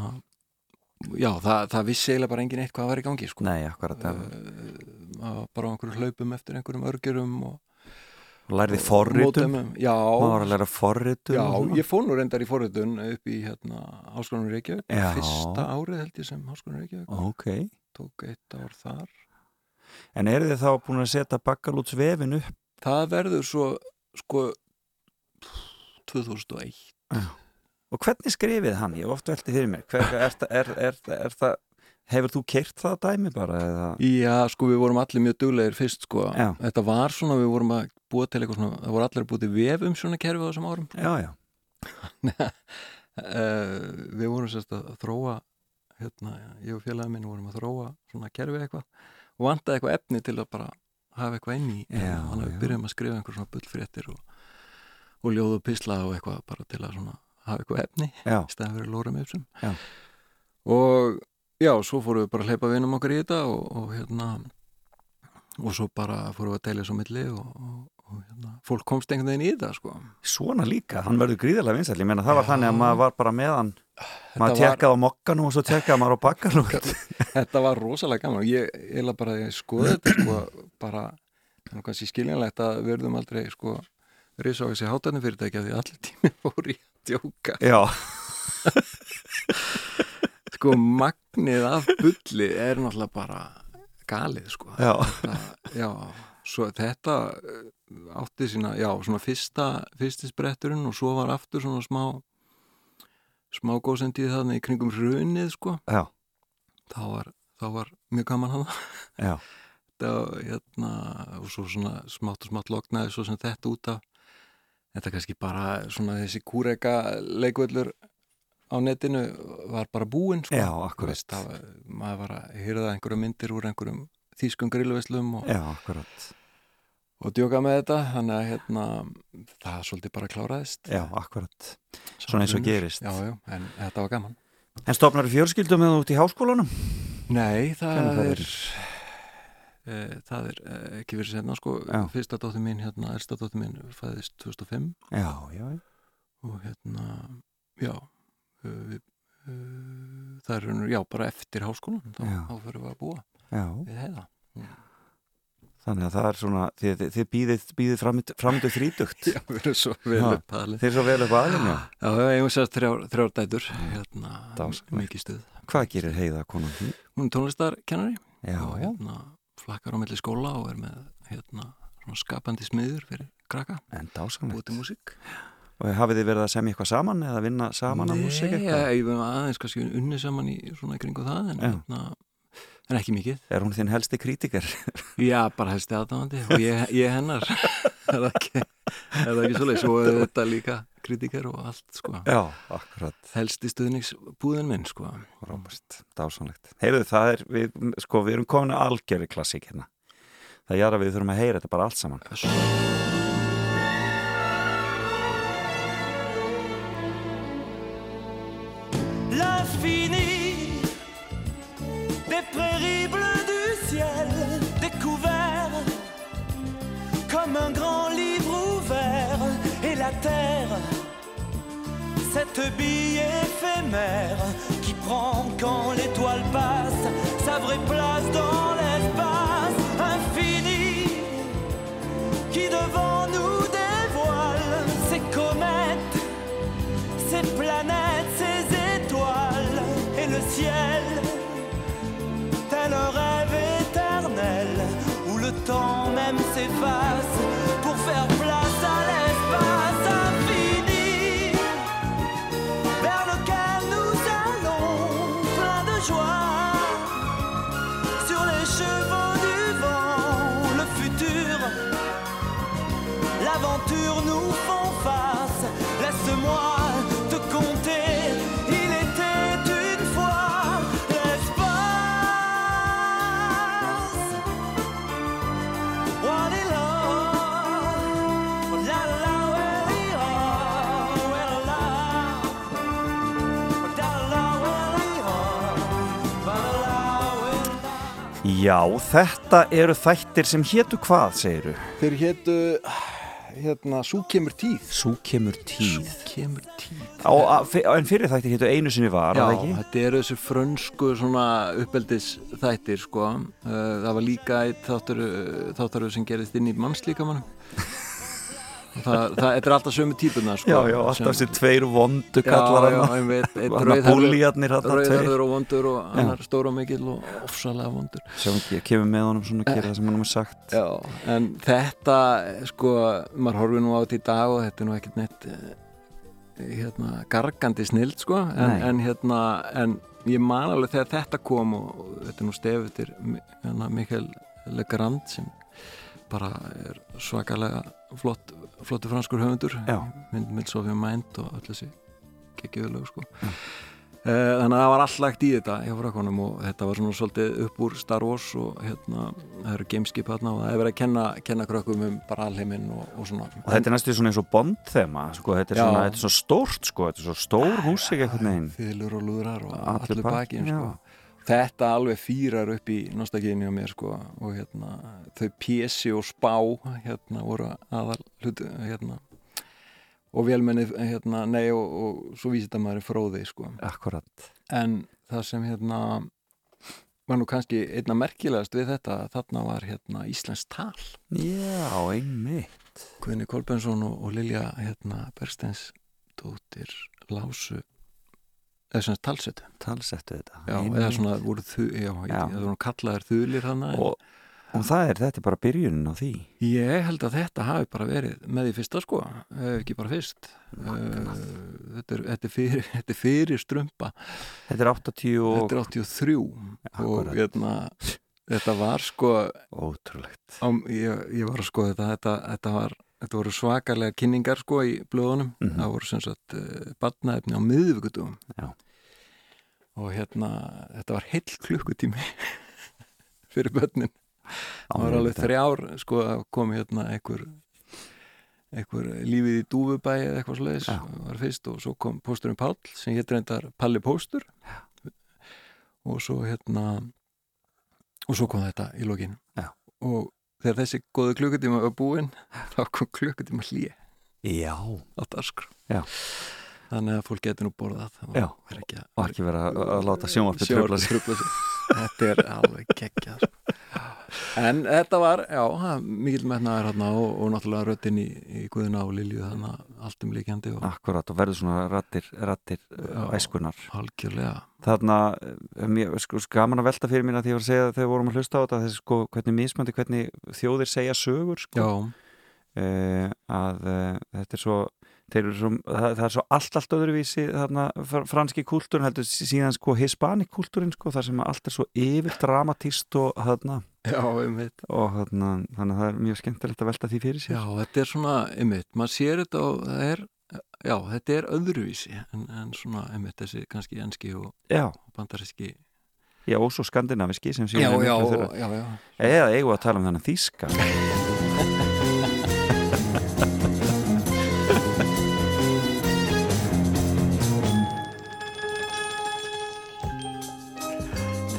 já, það, það vissi eiginlega bara engin eitt hvað var í gangi sko. Nei, akkurat það það var bara á einhverju hlaupum eftir einhverjum örgjurum og Lærði forritun. já, Má var að læra forritun Já, ég fór nú reyndar í forritun upp í hérna Háskólanum Reykjavík Já. fyrsta árið held ég sem Háskólanum Reykjavík. Ok. Tók eitt ár þar. En eru þið þá búin að setja bakkalúts vefin upp? það verður svo sko 2001 Og hvernig skrifið hann? Ég hef oft veltið fyrir mér Hver, er, er, er, er, það, Hefur þú keirt það dæmi bara? Eða? Já, sko við vorum allir mjög duglegir fyrst sko Já. þetta var svona, við vorum að búa til eitthvað svona, það voru allir að búa til vef um svona kerfi á þessum árum Já, já uh, *laughs* við vorum sérst að þróa hérna, ég og félagið minn vorum að þróa svona kerfi eitthvað og vantaði eitthvað efni til að bara hafa eitthvað inn í þannig að við byrjum að skrifa einhver svona bullfréttir og, og ljóð og pisla og eitthvað bara til að svona hafa eitthvað efni Já, í stæðan fyrir þessum Já. og já, svo fórum við bara að hleypa vinum okkar í þetta og, og hérna og svo bara fórum við að deila svo milli og, og, og hérna, fólk komst einhvern veginn í þetta sko. svona líka, hann verður gríðarlega vinsæll ég meina það var Já. þannig að maður var bara með hann Þetta maður var- tekkaði á mokkanum og svo tekkaði maður á bakkanum *laughs* þetta var rosalega gaman ég eiginlega bara ég skoði þetta sko, bara, kannski skiljanlegt að verðum aldrei sko risa á þessi hátarni fyrirtæki af því allir tími fór í að djóka. Já, *laughs* sko magnið af bulli er náttúrulega bara galið sko. Já, þetta, já, svo þetta eh, átti sína, já, svona fyrsta fyrsti spretturinn og svo var aftur svona smá smá góðsendið þarna í kringum hrunið sko, já, þá var, þá var mjög gaman hann já, þetta hérna, og svo svona smátt og smátt loknaði svo sem þetta út af þetta kannski bara svona þessi kúreka leikvöllur á netinu var bara búinn sko. Já, akkurat. veist, það, maður var að hýrða einhverja myndir úr einhverjum þýskum grillveslum og, já, akkurat og djóka með þetta þannig að hérna, það svolítið bara kláraðist Já, akkurat Svona eins og gerist. já, já, en þetta var gaman En stopnar fjörskildum með út í háskólanum? Nei, það það er e, það er e, ekki verið senna sko, Já. fyrsta dóttir mín hérna, elsta dóttir mín fæðist 2005 Já, já, og hérna, já uh, við, það er raunur, já, bara eftir háskólan þá, fyrir við að búa já. við heiða. Þannig að það er svona, þið, þið- býðið, býðið framöndu þrítugt. *laughs* Já, við erum svo vel upp aðlið Þið er svo vel upp aðeins, já. Já, við eigum sér þrjár, þrjár dætur hérna, Dásamlegt. mikið stuð. Hvað gerir heiða konan þín? Hún er tónlistarkennari. Já, já, hérna, flakkar á milli skóla og er með hérna, skapandi smiður fyrir krakka, en dásamlegt Og hafið þið verið að semja eitthvað saman eða vinna saman á músík Nei, eitthvað? ég við aðeins kannski unni saman í svona kringu það en, Já. En ekki mikið. Er hún þinn helsti krítiker? *laughs* Já, bara helsti aðdáðandi og ég, ég hennar. *laughs* Er það ekki, er ekki svoleiðis? Og þetta líka kritiker og allt sko. Já, akkurat. Helsti stuðningsbúðin minn sko. Rómast, dásamlegt. Heyrðu, það er, við, sko, við erum komin að algjörði klassík hérna. Það er að við þurfum að heyra þetta bara allt saman. L'infini cette bille éphémère qui prend quand l'étoile passe sa vraie place dans l'espace infini qui devant nous dévoile ses comètes ces planètes, ces étoiles et le ciel, tel un rêve éternel où le temps même s'efface l'aventure nous font face. Laisse-moi te compter, il était une fois l'espace. Walila, la la, walila, walila, walila, walila, walila. Já, þetta eru þættir sem hétu hvað, segiru? Þeir hétu hérna, Sú kemur tíð. Sú kemur tíð. Kemur tíð. Á, að, en fyrir þættir hétu einu sinni var, Já, þetta eru þessu frönsku svona uppeldis þættir sko. Uh, það var líka þáttur, þáttur sem gerist inn í mannslíkamannum það, það, er alltaf sömu típuna sko, Já, já, alltaf þessi tveir vondu kallar Rauðarður og vondur og annar stór og mikill og ofsalega vondur. Sem kemur með honum svona gera það sem hann er sagt. Já, en þetta sko, maður horfir nú á þetta í dag og þetta er nú ekkert neitt eh, hérna, gargandi snild sko, en, en hérna en ég man alveg þegar þetta kom og, og þetta er nú stef eftir hérna, Mikael Legrand sem bara er svakalega flott, flottu franskur höfundur Sofía Mind og öll þessi geggjöðulegu sko. Eh, Þannig að það var allt lagt í þetta hjá frakkonum og þetta var svona svolítið upp úr Star Wars og hérna, það eru gameskip hérna og það er verið að kenna, kenna krökkum um bara alheiminn og, og svona. Og þetta er næstu svona eins og bond-þema sko, þetta er svona, þetta er svo stórt sko, þetta er svo stór músík einhvern veginn. Fylur og lúðrar og allir pakkinn, bakinn sko. Þetta alveg fýrar upp í nostalgínu á mér sko og hérna þau pjessi og spá hérna voru aðal hlutu hérna og velmennið hérna nei og, og svo vísita maður fróði sko. Akkurat. En það sem hérna var nú kannski einna merkilegast við þetta þarna var hérna Íslands tal. Já, einmitt. Guðni Kolbensson og, og Lilja hérna Berstens dóttir Lásu eða svona talsetu. Talsettu þetta. Já, Einmitt. eða svona voru þu, já, já. Það voru kallaðir þulir hann og, og það er, þetta er bara byrjunin á því. Ég held að þetta hafi bara verið með því fyrsta sko, ekki bara fyrst. Uh, þetta, er, þetta, er fyrir, *laughs* þetta er fyrir strömpa Þetta er 80 og þetta er 83 og Akkúrat. hérna þetta var sko Ótrúlegt. Á, ég, ég var að sko þetta, þetta, þetta var Þetta voru svakalega kynningar sko í blöðunum. Mhm. Það voru sem sagt uh, badnaefni á miðvíkudum. Já. Og hérna, þetta var heill klukkutími *laughs* fyrir börnin. Það var alveg þrjár, sko, að kom hérna einhver, einhver lífið í Dúfubæ eða eitthvað Já. var fyrst og svo kom pósturinn Páll sem hétt reyndar Palli Póstur og svo hérna og svo kom þetta í lokin Já. og þegar þessi góðu klukkutíma var búinn, þá kom klukkutíma hlýja Já, á Já. þannig að fólk getur nú borðað. Og ekki að ekki vera að, láta sjónvarpið tröfla sig þetta er alveg geggjað sko. en þetta var, já, mikil metnaður hérna og, og náttúrulega röddinn í, í Guðina og Lilju þannig að allt um líkjandi og Akkurat og verður svona rattir, rattir Já. æskunar algjörlega Þarna, eh, mér, sko, gaman að velta fyrir mér að því ég var að segja þegar vorum að hlusta á þetta þessi sko, hvernig mismöndi, hvernig þjóðir segja sögur sko, já, eh, að eh, þetta er svo svo, það, það er svo allt, allt öðruvísi þarna fr- franski kúltúrin heldur síðan sko hispanik kúltúrin sko, þar sem allt er svo yfir dramatíst og þarna. Já, einmitt. Og þarna, þannig að það er mjög skemmtilegt að velta því fyrir sér. Já, þetta er svona, einmitt, maður sér þetta og það er, já, þetta er öðruvísi en, en svona, einmitt, þessi kannski enski og Já, bandaríski. Já og svo skandinaviski sem já, síðan er já, þeirra. já, já, eða eigum við að tala um þannig þýska *laughs*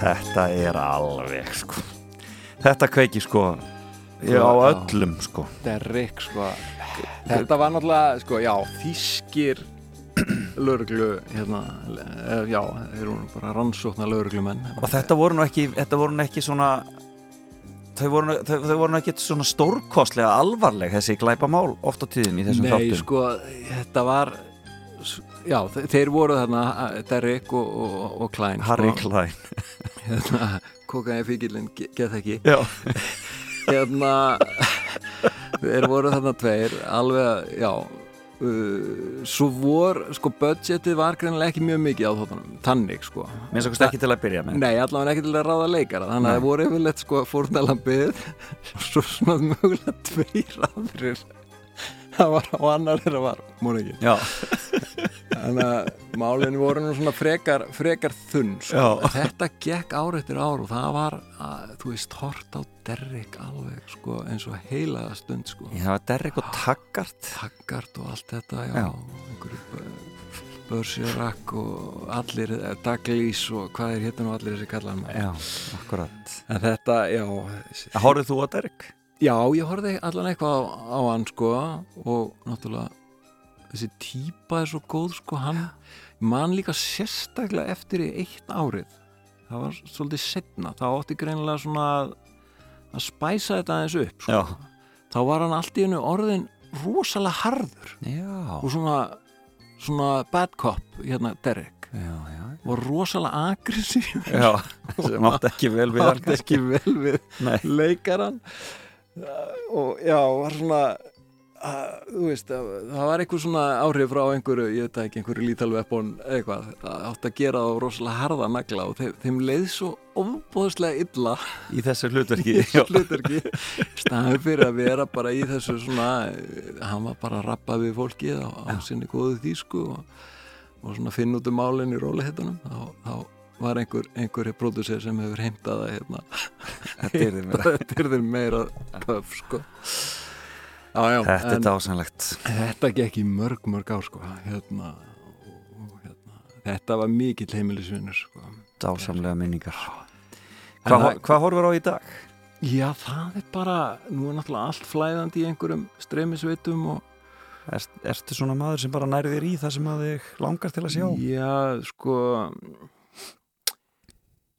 Þetta er alveg sko. Þetta kveiki sko Já, á öllum sko. Derrick sko. Þetta var náttúrulega sko já þýskir lauruglu hérna eh, já þeir nú bara rannsóknar lauruglumenn Og þetta voru nú ekki, þetta voru nú ekki svona Þau voru, þau, þau voru nú ekki svona stórkostlega alvarleg þessi glæpamál oft á tíðin í þessum Nei þáttum. sko þetta var já þe- þeir voru þarna Derrick og, og, og Klein Harry sko, Klein. *laughs* Hérna, kokaði fíkilinn get ekki Já, *laughs* hérna þeir voru þarna tveir alveg já uh, svo vor sko budgetið var greinilega ekki mjög mikið á þáttunum tannig sko. Minnst okkur ekki til að byrja með. Nei, allavega ekki til að ráða leikara þannig að Nei. það voru yfirleitt sko fórnalambið *laughs* svo svona mögulega tveir aðrir. Það var og annar þeirra var múr ekki. Já, þannig að málinu voru nú svona frekar, frekar þunn sko. Þetta gekk ár eftir ár og það var að, þú veist, hort á Derrick alveg sko eins og heilaða stund sko. Ég hafa Derrick og Taggart. Taggart og allt þetta já, Já. Börsjörak og allir eh, Douglas og hvað er hérna og allir þessi maður? Já, akkurat. En þetta, já. Hárið þú á Derrick? Já, ég horfði allan eitthvað á, á hann sko og náttúrulega þessi típa er svo góð sko hann, mann líka sérstaklega eftir í eitt árið. Það var svolítið setna þá átti greinilega svona að, spæsa þetta aðeins upp sko. Þá var hann allt í hennu orðin rosalega harður. Já, og svona, svona bad cop hérna Derek. Já, já. var rosalega aggressív Já, sem átti ekki vel við átti ekki vel við leikaran og já, var svona að, þú veist, að, það var eitthvað svona áhrif frá einhverju, ég veit ekki, einhverju lítalvepon eitthvað, það átti að gera á rosalega harða nagla og þeim, þeim leið svo ofbóðslega illa. Í þessu hlutverki *laughs* hlutverki. Staðið fyrir að vera bara í þessu svona hann var bara að rappa við fólkið á, á sinni góðu þýsku og, og svona finna út um málinn í rólihettunum þá, þá var einhver, einhverju pródusser sem hefur heimtað að hérna, Þetta meira. þetta yrði meira töf sko já, Þetta er dásanlegt þetta gekk í mörg mörg ár sko hérna, hérna, þetta var mikill heimilisvinnur sko. Dásamlega minningar Hvað hva horfur á í dag? já það er bara nú er náttúrulega allt flæðandi í einhverjum streymisveitum og Er, ertu svona maður sem bara nærðir í það sem að þig langar til að sjá? Já, sko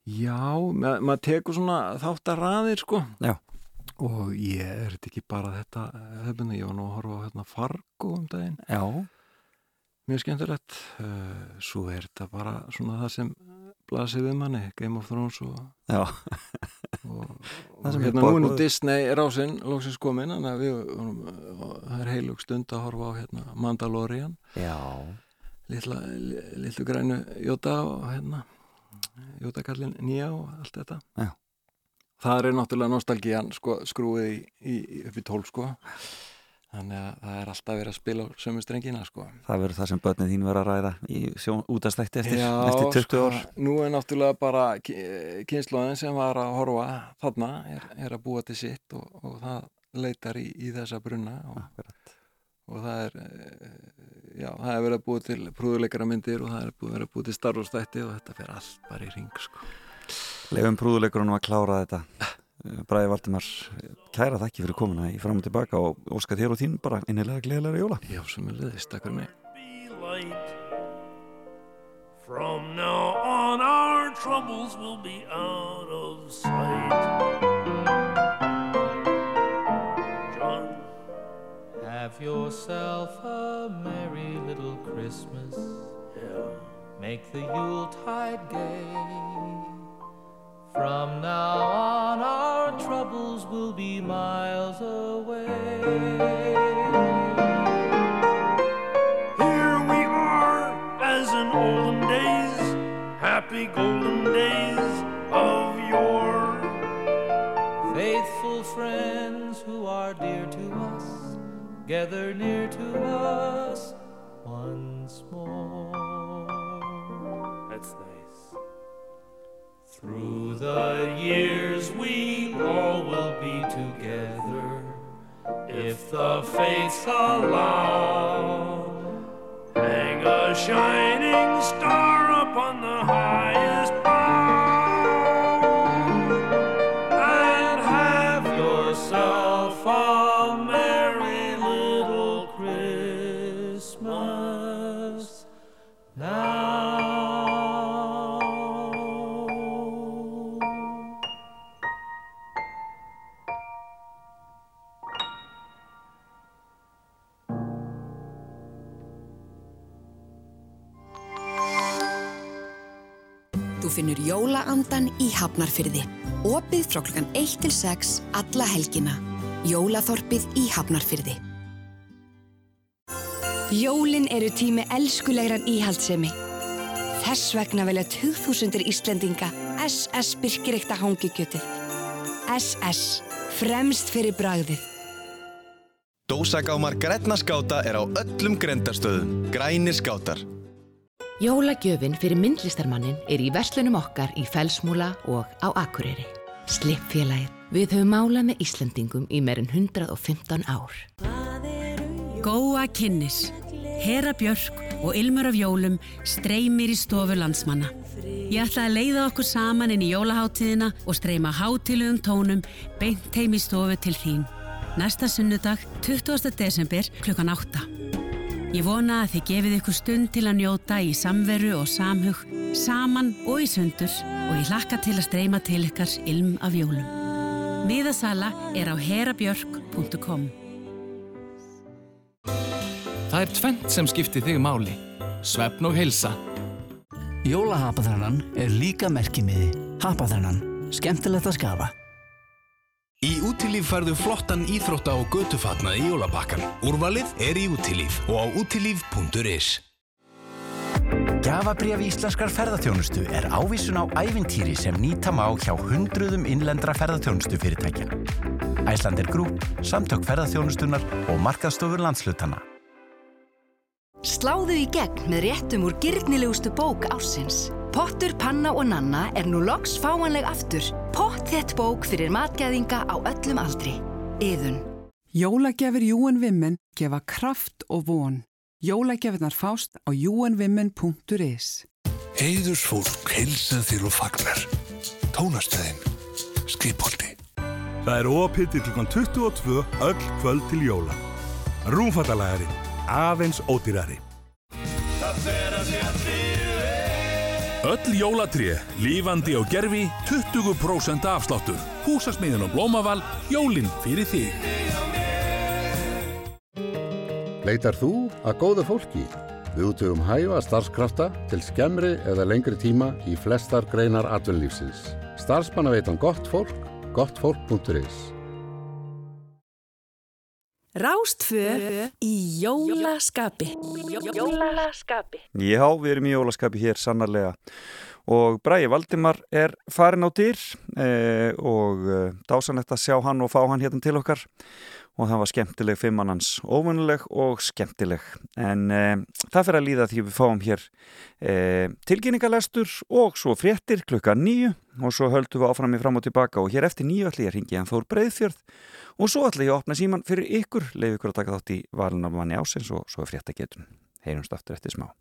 Já, ma maður tekur svona þáttar raðir, sko Já. Og ég er þetta ekki bara þetta hefðbunni, ég var nú að horfa á hérna Fargo um daginn, Já, mjög skemmtilegt. Uh, Svo er þetta bara svona það sem blasir við manni, Game of Thrones og, og, *laughs* og hérna nú nú boðið. Disney rásinn, lóksins komin þannig að við, og það er heilug stund að horfa á hérna Mandalorian. Litla, li- litlu grænu Jóta og hérna Jótakallin nýja og allt þetta. Já. Það er náttúrulega nostalgían sko, skrúið í, í, upp í tólf sko. þannig að það er alltaf verið að spila á sömu strengina sko. Það verður það sem börnið þín verður að ræða í sjón, útastætti eftir, Já, eftir 20 sko, ár nú er náttúrulega bara kynnslóðin sem var að horfa þarna er, er að búa til sitt og, og það leitar í, í þessa brunna og, og það er eh, já, það er verið að búa til prúðuleikara myndir og það er verið að búa til starfstætti og þetta fer allt bara í ring sko. Leifum prúðuleikurunum að klára þetta Bræði Valdimar, kæra þakki fyrir komuna í fram og tilbaka og óska þér og þín bara innilega gleðilega jóla Já, sem er liðist, takk fyrir mig. From now on, our troubles will be out of sight. John, Have yourself a merry little Christmas. Make the Yuletide gay. From now on, our troubles will be miles away. here we are, as in olden days, happy golden days of yore. Faithful friends who are dear to us, gather near to us once more. Through the years we all will be together if the fates allow. Hang a shining star upon the highest jólaandan í Hafnarfyrði. Opið frá klukkan 1 til 6 alla helgina. Jólaþorpið í Hafnarfyrði. Jólin eru tími elskulegrar íhaldsemi. Þess vegna velja 2000 Íslendinga SS Birkireikta hangikjötið. SS. Fremst fyrir bragðið. Dósagámar grænna skáta er á öllum grendastöðum. Grænir skátar. Jólagjöfin fyrir myndlistarmannin er í verslunum okkar í Felsmúla og á Akureyri. Slippfélagið. Við höfum málað með Íslandingum í meirinn 115 ár. Góa kynnis. Hera Björk og Ilmur af Jólum streymir í stofu landsmanna. Ég ætla að leiða okkur saman inn í jólaháttíðina og streyma hátilugum tónum beint heim í stofu til þín. Næsta sunnudag, 20. desember, klukkan 8. Ég vona að þið gefið ykkur stund til að njóta í samveru og samhug, saman og í sundur og ég hlakka til að streyma til ykkar ilm af jólum. Miðasala er á herabjörk.com Það er tvent sem skiptir þig máli. Svefn og heilsa. Jólahapaþrannan er líka merkimiði. Hapaþrannan. Skemmtilegt að skafa. Í Útilíf færðu flottan íþrótta og götufatnað í jólapakkan. Úrvalið er í Útilíf og á útilíf.is. Gjafabrif íslenskar ferðarþjónustu er ávísun á ævintýri sem nýta má hjá hundruðum innlendra ferðarþjónustu fyrirtækja. Æslandir Grúp, Samtök ferðarþjónustunar og markaðstofur landslutana. Sláðu í gegn með réttum úr gyrnilegustu bók ársins. Pottur, panna og nanna er nú loks fáanleg aftur. Potthett bók fyrir matgæðinga á öllum aldri. Yðun. Jólagjafir Júen Vimmen gefa kraft og von. Jólagjafirnar fást á júenvimmen.is Heiðursfólk heilsað þér og fagnar. Tónastöðin. Skipholti. Það er opið til klukkan 22 öll kvöld til jóla. Rúmfattalagari. Aðeins ódýrari. Það fer að sé Öll jólatré, lífandi og gerfi, 20% afsláttur. Húsasmiðin og blómaval, jólinn fyrir þig. Leitar þú að góða fólki? Við útöfum hæfa starfskrafta til skemmri eða lengri tíma í flestar greinar atvinnlífsins. Starfsmanna veitan gott fólk, gottfólk.is Rástfö í jólaskapi. Jólaskapi. Já, við erum í jólaskapi hér sannarlega og Bræði Valdimar er farin á dýr eh, og eh, dásanlegt að sjá hann og fá hann hérna til okkar og það var skemmtileg fimmannans, óvunnuleg og skemmtileg. En eh, það fyrir að líða því við fáum hér eh, tilkynningalestur og svo fréttir klukka nýju og svo höldum við áfram í fram og tilbaka og hér eftir nýju ætla ég að ringi hann Þór Breiðfjörð og svo ætla ég að opna síman fyrir ykkur leif ykkur að taka þátt í valunarmanni ásins og svo er fréttagetun heyrumst aftur eftir smá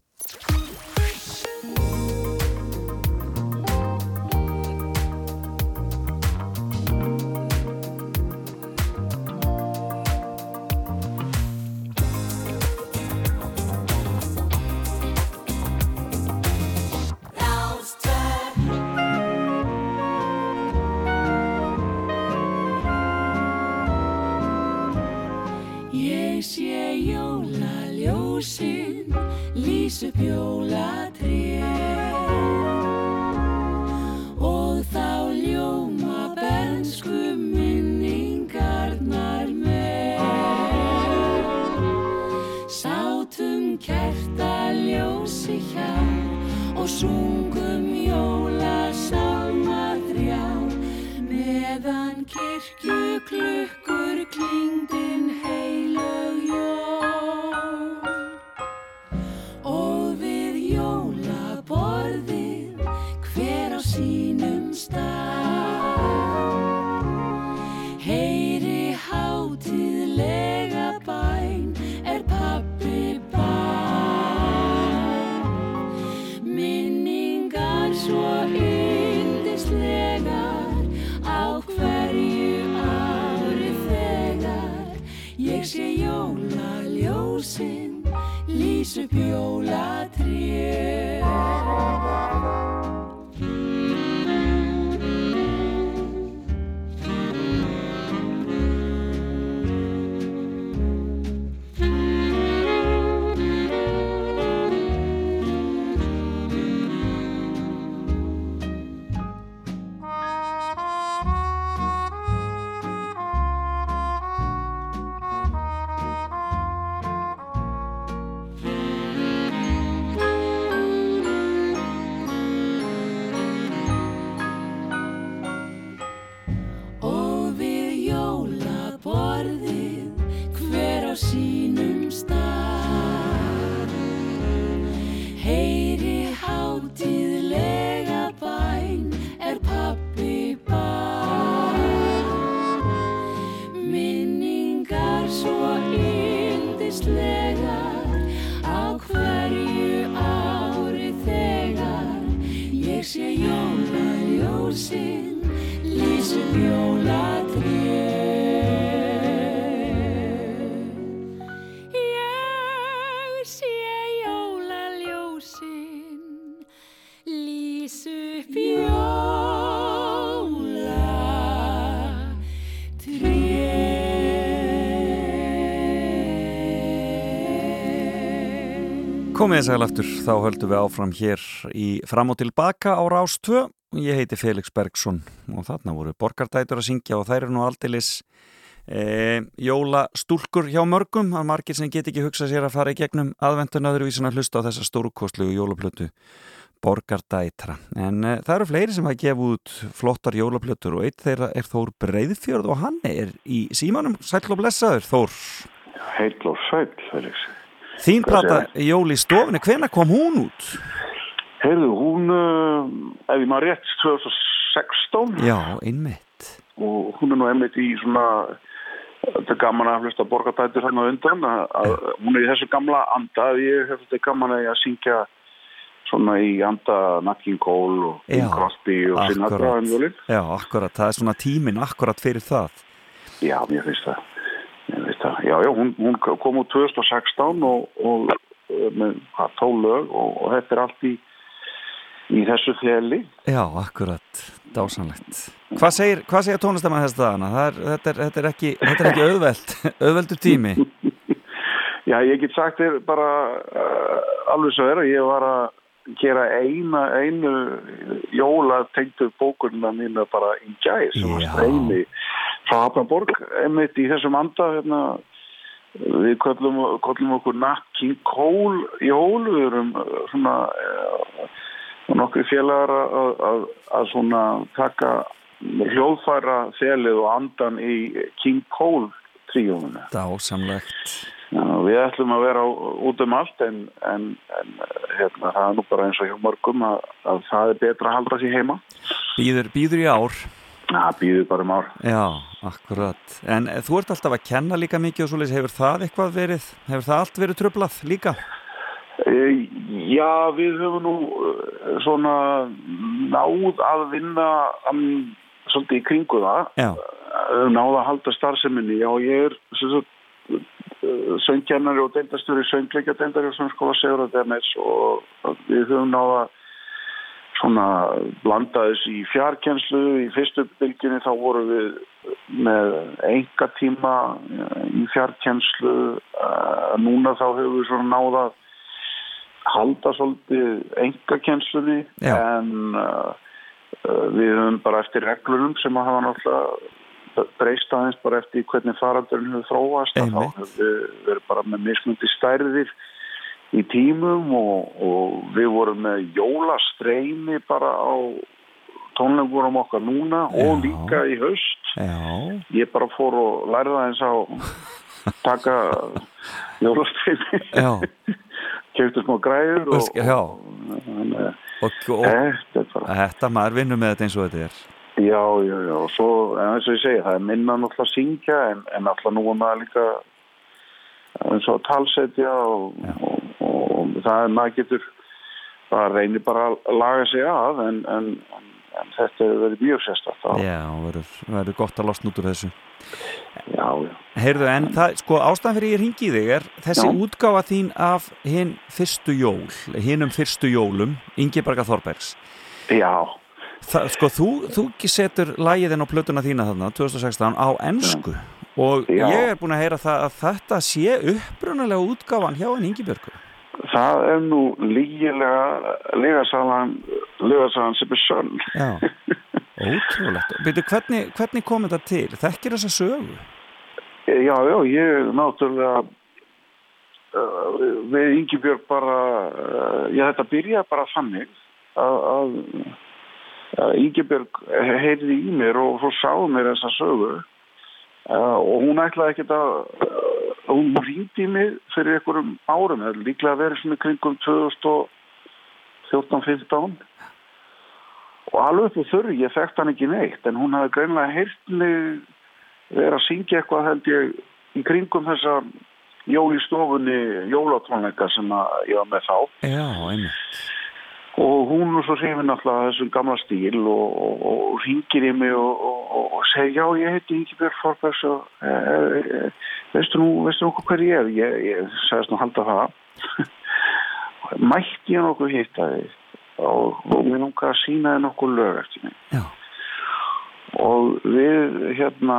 Komið þess að aftur, þá höldum við áfram hér í fram og tilbaka á Rás 2. Ég heiti Felix Bergsson og þarna voru borgardætur að syngja og þær eru nú aldeilis e, jólastúlkur hjá mörgum. Er margir sem get ekki hugsað sér að fara í gegnum aðventun öðruvísin að hlusta á þessa stórkostlugu jólaplötu borgardætra. En e, það eru fleiri sem hafa gefið út flottar jólaplötur og eitt þeirra er Þór Breiðfjörð og hann er í símanum. Sæll og blessaður, Þór. Heill og sæll, Felix. Þín plata Jól í stofinni, hvena kom hún út? Heyrðu, hún, uh, ef ég maður rétt, 2016 Já, einmitt. og hún er nú einmitt í svona, þetta er gaman að hlusta borgatættur hérna undan, að, hún er í þessu gamla anda, ég hef þetta gaman að ég að syngja svona í anda Nat King Cole og Bing Crosby og Sinatra um jólinn. Já, akkurat, það er svona tíminn akkurat fyrir það. Já, mér finnst það. Mér finnst það. Já, já, hún, hún kom úr 2016 og, og uh, með tólög og, og þetta er allt í, í þessu þeli. Já, akkurat, dásanlegt. Hvað segir, segir tónlistamann þess dagana? Er, þetta, þetta er ekki, þetta er ekki auðveld, *laughs* auðveldur tími. *laughs* Já, ég get sagt þér bara uh, alveg svo er að ég var að gera eina, einu jóla tengdu bókunna mínu bara í gæð sem var streymi frá Hafnaborg einmitt í þessum anda hérna, við köllum, köllum okkur Nat King Cole jól við erum uh, svona uh, nokkri félagar að, að, að svona taka hljóðfæra þelið og andan í King Cole tríunum Dásamlegt við ætlum að vera út um allt en, en, en hérna, það er nú bara eins og hjá mörgum að, að það er betra að halda sér heima. Býður, býður í ár? Já, býður bara um ár. Já, akkurat. En þú ert alltaf að kenna líka mikið og svolítið, hefur það eitthvað verið, hefur það allt verið tröflað líka? E, já, við höfum nú e, svona náð að vinna um, svolítið í kringu það. Já. Náð að halda starfseminni. Já, ég er svona söngjannari og deildastur í söngleikja deildari og söngskóla segur að það með og við höfum náða svona blandaðis í fjarkjenslu í fyrstu bylginni þá vorum við með enga tíma í fjarkjenslu núna þá höfum við svona náða halda svolítið enga kjenslunni en uh, við höfum bara eftir reglunum sem að hafa náttúrulega breyst aðeins bara eftir hvernig faraldurinn hefur þróast þá hefur við verið bara með mismundi stærðir í tímum og, og við vorum með jólastreimi bara á tónleikunum okkar núna Já. og líka í haust. Já. ég bara fór og lærða eins á taka jólastreimi *laughs* kjöftu smá græður og, og, og þetta maður vinnur með þetta eins og þetta er. Já, já, já, og svo, eins og ég segi, það er minna náttúrulega að syngja en, en náttúrulega nú er maður líka eins og að talsetja og, og það er maður getur, það reynir bara að laga sig að en, en, en þetta hefur verið mjög sérstaklega. Já, það verður gott að losna út úr þessu. Já, já. Heyrðu, en það, sko, ástæðan fyrir ég ringi þig er þessi já. útgáfa þín af hinn fyrstu jól, hinn um fyrstu jólum, Ingi Barga Þorbergs. Já. Það, sko, þú, þú setur lægiðinn á plötuna þína þarna, 2016, á ennsku og Já. ég er búin að heyra það að þetta sé upprunalega útgáfan hjá enn Ingibjörgu. Það er nú lígilega legasalan sem er sönn. Já, *laughs* ótrúlegt. Byrju, hvernig, hvernig kom þetta til? Þekkir þessa sögu? Já, já, ég náttúrulega uh, við Ingibjörg bara, uh, já þetta byrja bara þannig að, að Ígebjörg heyrði í mér og svo sáðu mér þessa sögu uh, og hún ætlaði ekkert að uh, hún í mig fyrir einhverjum árum það er líklega verið svona kringum 2014-15 og alveg upp og þurri ég þekkt hann ekki neitt en hún hafði greinlega heyrt mig verið að syngja eitthvað held ég í kringum þessa jól í stofunni jólatónleika sem ég var með þá. Já, einmitt og hún og svo segir við náttúrulega þessum gamla stíl og, og, og ringir í mig og, og segir já ég heiti Íkibjörg Forbergs og e, e, veistu nú veistu nú hvað ég er? Ég, ég sagðist nú halda það. *laughs* Mætti ég nokkuð hitt að þið og mér núngar að sína þið nokkuð lög eftir mig. Já. og við hérna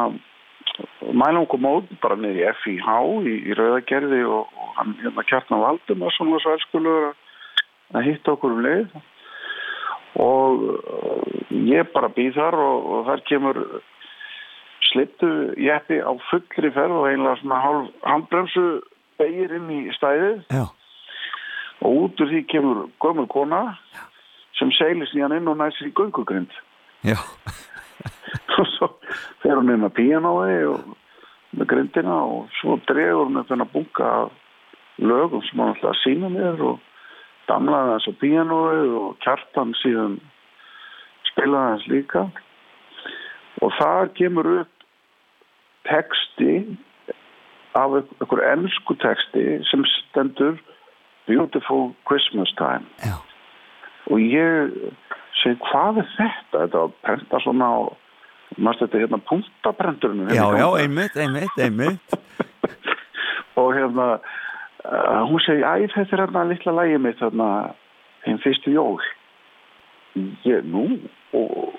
mælum okkur mót bara niður í FIH í, í Rauðagerði og hann hérna kjartna valdum að svona svo elskulögur að að hitta okkur um leið og uh, ég bara býð þar og, og þar kemur slittu jætti á fullri ferð og einlega svona hálf handbremsu begir inn í stæðið Já. og út úr því kemur gömur kona Já. sem seglis nýjan inn og næsir í göngugrind *laughs* og svo fer hún inn að píanói og með grindina og svo dregur hún upp þennan bunga lögum sem hann ætlaði að sína mér og damlaði hans á píanóið og kjartan síðan spilaði hans líka. Og það kemur upp texti af einhver ennsku texti sem stendur Beautiful Christmas Time. Já. og ég segi hvað er þetta? Þetta var prenta svona á maður þetta hérna punktaprenturinn Já, já, einmitt, einmitt, einmitt. *laughs* Og hérna uh, hún segi, æ, þetta er hérna litla lægi mitt þarna einn fyrstu jól. Ég, nú? Og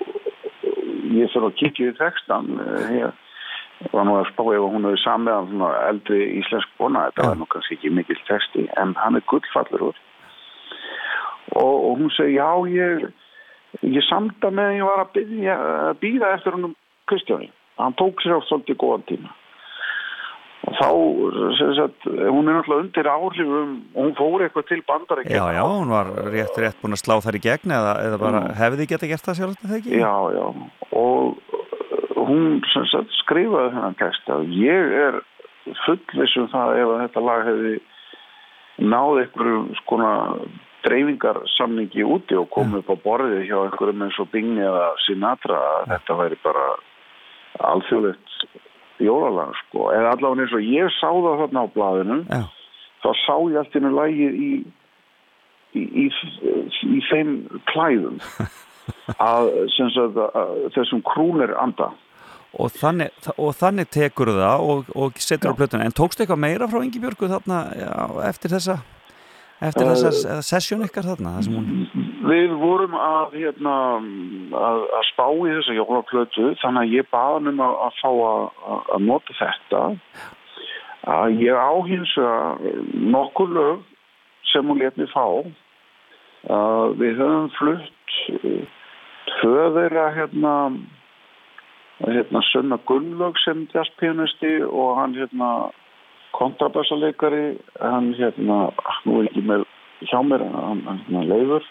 ég fyrir að kikja í textan uh, ég var nú að spá ef hún hefur samið af eldri íslensk kona þetta var nú kannski ekki mikill texti en hann er gullfallur úr. Og, og hún segi, já, ég ég samta með að ég var að að býða eftir húnum Kristjáni. Hann tók sér á svolítið góðan tíma þá sem sagt, hún er náttúrulega undir áhrifum og hún fór eitthvað til bandar Já, já, hún var rétt, rétt búin að slá þar í gegn eða, eða bara Mm. hefði þið geta gert það sjálf þetta ekki? já, já og hún sem sagt, skrifaði þennan text að ég er fullvissum það ef að þetta lag hefði náð einhverju skona dreifingarsamningi úti og komið upp á borðið hjá einhverjum eins og Bing eða Sinatra að þetta væri bara alþjóðlegt jólalag sko, eða allavega eins og ég sá það þarna á blaðinu Já. þá sá ég allt innu lagið í í, í, í þeim klæðum. *laughs* Að, sagt, að þessum krúnir anda. Og þannig, og þannig tekur það og, og setur á plötuna. En tókstu eitthvað meira frá Ingi Björgu þarna já, eftir þessa eftir Eh, þessa sessjón ykkar þarna hún, Við vorum að, hérna, að, að spá í þessa jólaplötu þannig að ég baði hann um að, að fá að, að- að nota þetta. Að ég á hins að nokkur lög sem hún let mig fá. Að við höfum flutt eh, tvö þeirra hérna hérna Sunna Gunnlaug sem jazzpianisti og hann hérna kontrabassaleikari hann hérna, nú ekki með hjá mér, hann, leifur.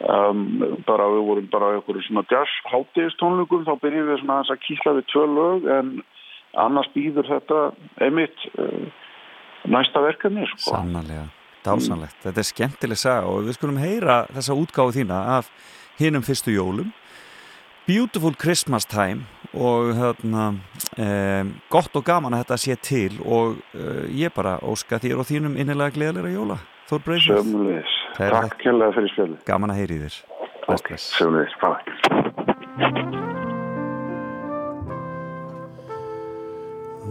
Um, bara við vorum bara einhverju svona jazz hátíðistónlugum þá byrjum við svona að kýsla við tvö lög en annars býður þetta einmitt uh, næsta verkefni sko. sannarlega dásanlegt, þetta er skemmtileg saga og við skulum heyra þessa útgáfu þína af hinum fyrstu jólum. Beautiful Christmas Time og hérna eh, gott og gaman að þetta sé til og eh, ég bara óska þér og þínum innilega gleðilega jóla Þór Breifjörð Sömulegis, takk kjærlega fyrir spjölu Gaman að heyri þér. Bless. Sömulegis, bye.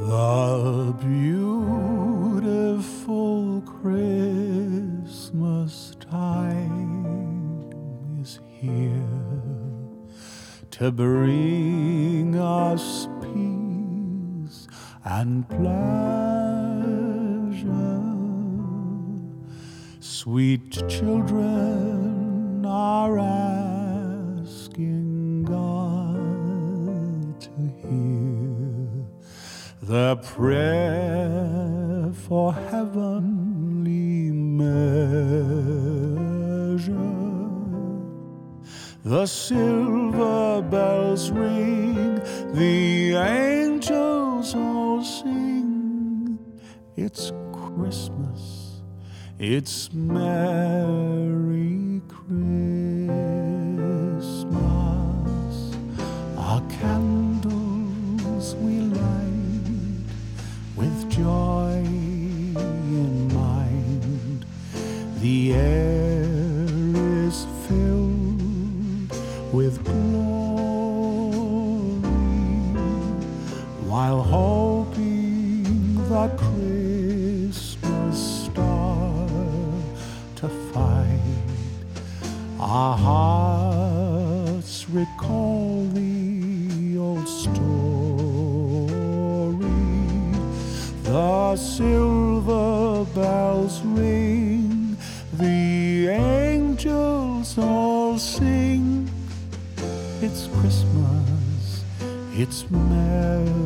The beautiful Christmas time is here to bring us peace and pleasure. Sweet children are asking God to hear their prayer for heavenly measure. The silver bells ring, the angels all sing. It's Christmas, it's Merry Christmas. Our candles silver bells ring, the angels all sing. It's Christmas, it's Merry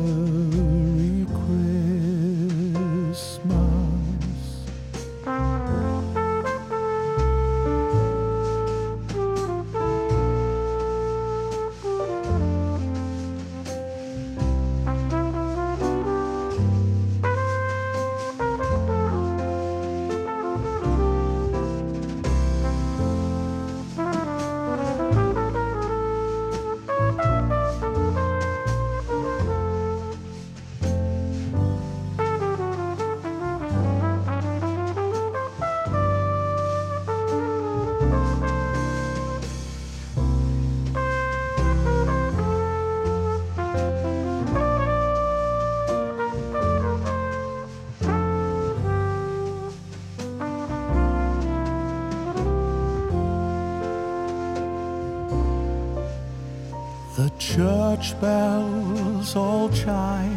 church bells all chime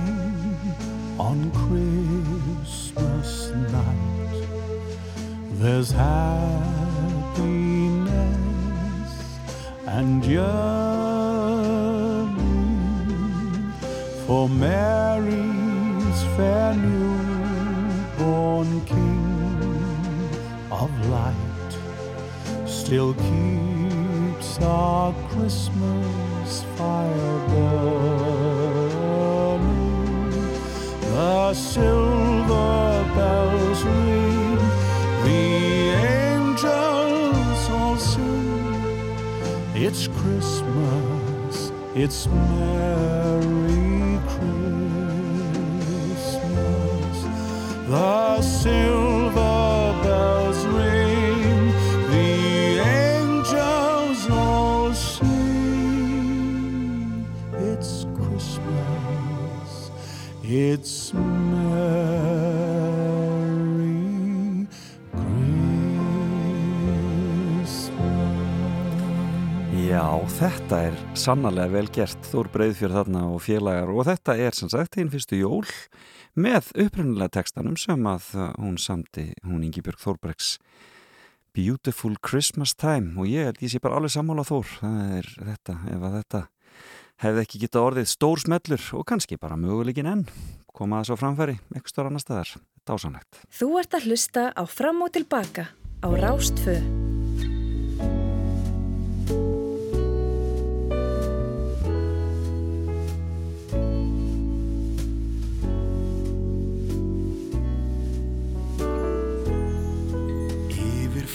þetta er sannarlega vel gert Þór Breiðfjörð þarna og félagar. Og þetta er sem sagt einn fyrstu jól með upprunnilega tekstanum sem að hún samti, hún Ingi Björg Þórbregs Beautiful Christmas Time. Og ég held ég sé bara alveg sammála Þór, það er þetta ef að þetta hefði ekki geta orðið stór smellur og kannski bara möguleikin enn. Koma það svo framfæri, eitthvað stór annar staðar. Dásanlegt. Þú ert að hlusta á Fram og Tilbaka á Rástfö.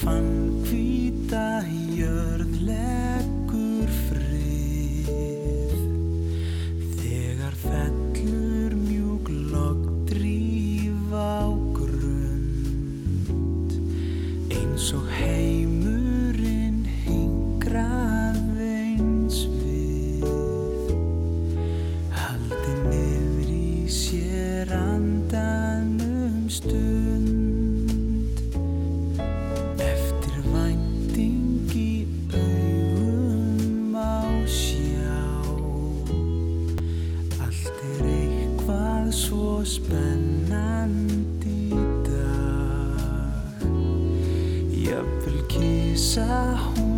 Fann hvíta jörð leggur frið. Þegar fellur mjúk logg dríf á grund Eins og heimurinn kísa hún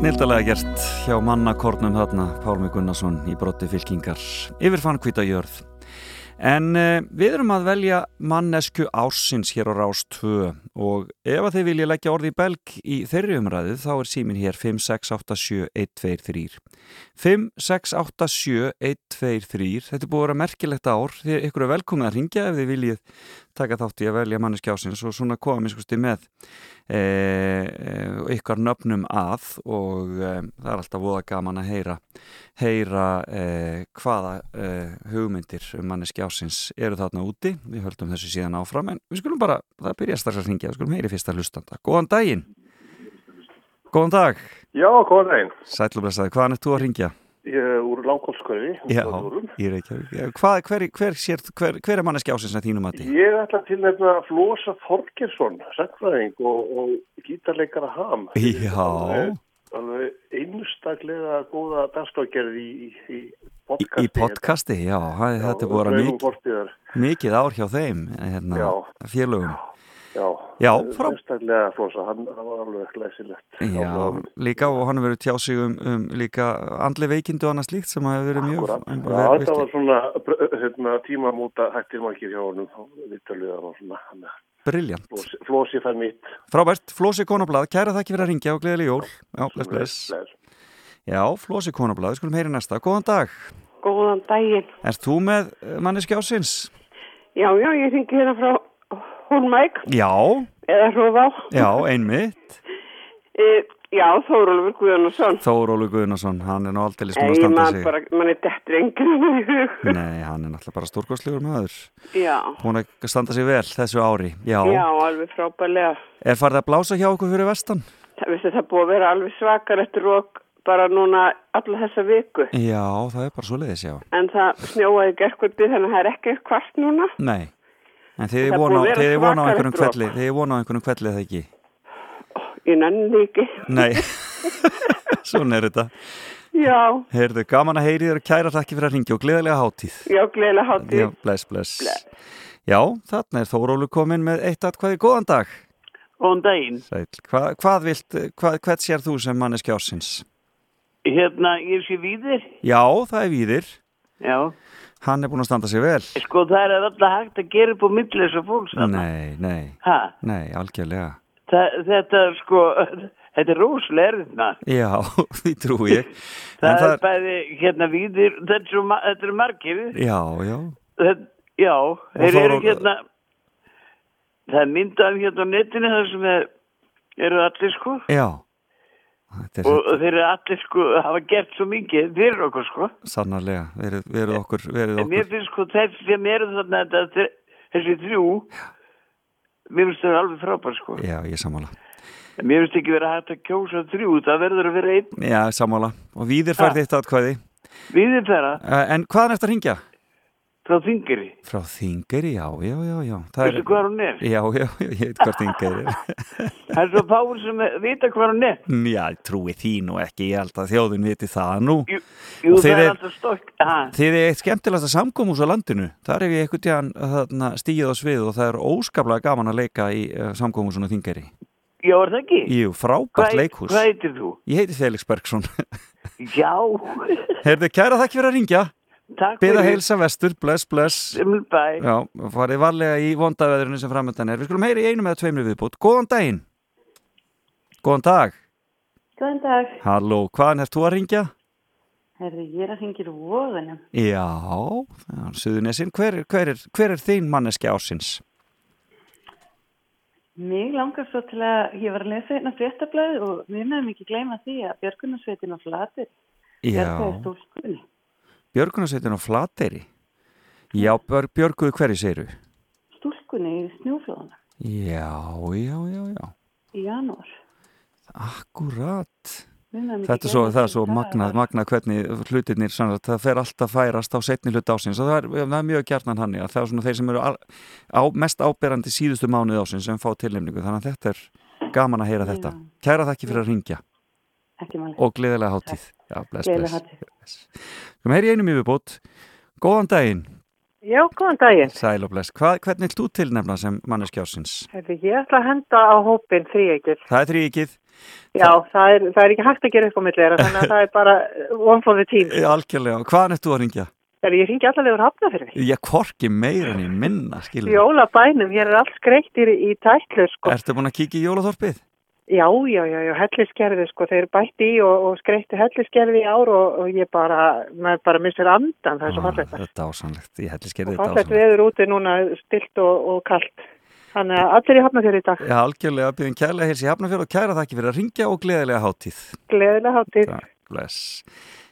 Snildalega gert hjá mannakornum þarna Pálmi Gunnarsson í brotti fylkingar yfir fann hvita jörð. En uh, við erum að velja mannesku ársins hér á Rás 2 og ef að þið vilja leggja orði í belg í þeirri umræðu þá er símin hér 5687123 5687123 Þetta er búið að vera merkilegt ár. Þið ykkur er velkomið að ringja ef þið viljið taka þátt í að velja mannesku ársins og svona miskusti með ykkar nöfnum að og e, það er alltaf voða gaman að heyra heyra hvaða hugmyndir um manneski ásins eru þarna úti. Við höldum þessu síðan áfram en við skulum bara, það byrja strax að ringja við skulum heyri fyrsta hlustanda, góðan daginn. Góðan dag. Já, góðan daginn. Sælublesaði, hvaðan er þú að ringja? Úr hvað, hver, hver, sér, hver, hver er manneski ásins að þínum að því? Ég ætla til nefna Flosa Þorgersson sagfræðing og, og gítarleikara ham. Já. einstaklega góða dagskágerð í, í, í podcasti Í podcasti, já, já þetta er að mikið, mikið ár hjá þeim hérna, félögum. Já, já frá... einstaklega Flosa, hann, hann var alveg glæsilegt. Já, líka og hann hefur verið tjáð sig um, um líka andli veikindu og annað slíkt sem hafi verið mjög um, Já, þetta var svona hérna, tímamóta hættir margir hjá honum vittalviðan og svona Briljant Flósi, Flósi fær mitt. Frábært, Flósi Konablad, kæra þakki fyrir að ringja og gleðileg jól. Já, bless, bless. Já, Flósi Konablad, við skulum heyri næsta. Góðan dag. Góðan daginn. Er þú með manneski ásins? Já, já, ég ringi hérna frá Hólmæk Já. Eða Hrófá Já, einmitt. *laughs* E, Já, Þórólfur Guðnarsson Þórólfur Guðnarsson, hann er nú aldrei lístum að standa sig. bara, Man er dettur enginn *laughs* Nei, hann er náttúrulega bara stórkostlegur maður. Já. Hún er að standa sig vel þessu ári Já, Já alveg frábælega Er farið að blása hjá okkur fyrir vestan? Það, veistu, það búið að vera alveg svakar eftir og bara núna alla þessa viku. Já, það er bara svo leiðis, já. En það snjóaði gerðkvöldi þannig að það er ekki kvart núna. Nei En þið er vona á einhvernum kvelli, þið er vona á einhvernum kvelli eða ekki? Ég nenni ekki. Nei, *laughs* svona er þetta. Já. Heyrðu, gaman að heyri þér og kæra þakki fyrir að ringja og gleðilega hátíð. Já, gleðilega hátíð. Já, bless, bless. bless. Já, þarna er Þórólu komin með eitt atkvæði. Góðan dag. Góðan daginn. Sæl. Hva, hvað vilt, hvað, hvert sér þú sem manneski ársins? Hérna, ég sé Víðir. Já, það er Víðir. Já. Hann er búin að standa sig vel. Sko það er alltaf hægt að gera upp á milli þessar fólks. Nei, nei. Hæ? Nei, algjörlega. Þa, þetta sko, *laughs* þetta er róslega erfiðna. Já, *laughs* því trú ég. það, það er bæði hérna víðir, þetta eru, þetta eru margir. Já, já. Það, já, þeir eru hérna, það er myndað hérna á netinu þar sem er, eru allir sko. Já. Er og þeir eru allir sko hafa gert svo mikið fyrir okkur sko. Sannarlega, verið, verið okkur, verið okkur. En mér finnst sko þessi sem eru þarna þetta, þessi þrjú mér finnst það alveg frábær sko. Já, ég samála Mér finnst ekki verið að hægt að kjósa þrjú það verður að vera einn. Já, samála og Víðir færði eitt aðkvæði Víðir færa En hvaðan eftir að ringja? Frá Þingari Frá Þingari, já, já, já, já. Veistu hvað hún er? Já, já, ég veit hvað Þingari er. *laughs* Það er svo fáur sem vita hvað hún er. Já, trúi þín og ekki ég held að þjóðin viti það nú. Jú, jú það er alltaf stokk Þið er eitt skemmtilegast samkómus á landinu. Þar hef ég eitthvað tíðan stíð á svið og það er óskaplega gaman að leika í uh, samkómusun og Þingari Já, er það ekki? Jú, frábært leikhús. Hvað heitir þú? Ég heiti Felix Bergson. Já. *laughs* Herði, kæra Beða heilsa vestur, bless, bless. Bye. Já, farið varlega í vondaveðurinu sem framöndan er. Við skulum heyri einu með tveimri viðbútt Góðan daginn. Góðan dag. Góðan dag. Halló, hvaðan er þú að ringja? Herri, ég er að ringja úr voðunum Já, Suðunesin hver, hver, hver er þín manneski ásins? Mér langar svo til að ég var að lesa einn af fréttablaði og við meðum ekki gleyma því að Björgunarsveitin á Flatir Já. stúlkunni Björgunarsveitin á Flateri Já, Björguðu hverju segiru? Stúlkunni í snjúflóðana Já, já, já, já. Í janúar. Akkurat. Þetta er svo, það er svo magnað, magnað hvernig hlutirnir, svona, það fer alltaf færast á setni hlut ásins það er, það er mjög gjarnan hann það er svona þeir sem eru á, mest áberandi síðustu mánuð ásins sem fá tilnefningu. Þannig að þetta er gaman að heyra Já. þetta Kæra þakki fyrir að ringja og gleðilega hátíð Já, bless, bless Við heyri einum yfirbútt Góðan daginn Já, góðan daginn Sæl og bless, Hva, hvernig þú tilnefna sem manneskjásins? Ég ætla að henda á hópin þrýegið Það er þrýegið Já, það er, það er ekki hægt að gera upp á millera þannig að það er bara one for the team *laughs* Algjörlega, hvaðan ert þú að ringja? Er ég ringi allavega úr hafnafyrði? Ég korki meira en ég minna, skilur. Jólabænum, hér er allt skreitt í, í tætlur, sko. Ertu búin að kíkja í jólaþorpið? Já, já, já, já, helliskerði, sko, þeir eru bætt í og, og skreitti helliskerði í ár og, og ég bara, maður bara missir andan, það er svo fallegt. Þetta er dásannlegt, ég helli skerði Fallegt dásannlegt. veður úti núna, stilt og, og kallt. Þannig að allir í hafnafyrði í dag. Já, algjörlega byrjum kærlega heils í Hafnarfjörð og kæra þakki fyrir að ringja og gleðilega hátíð. Gleðilega hátíð. Bless.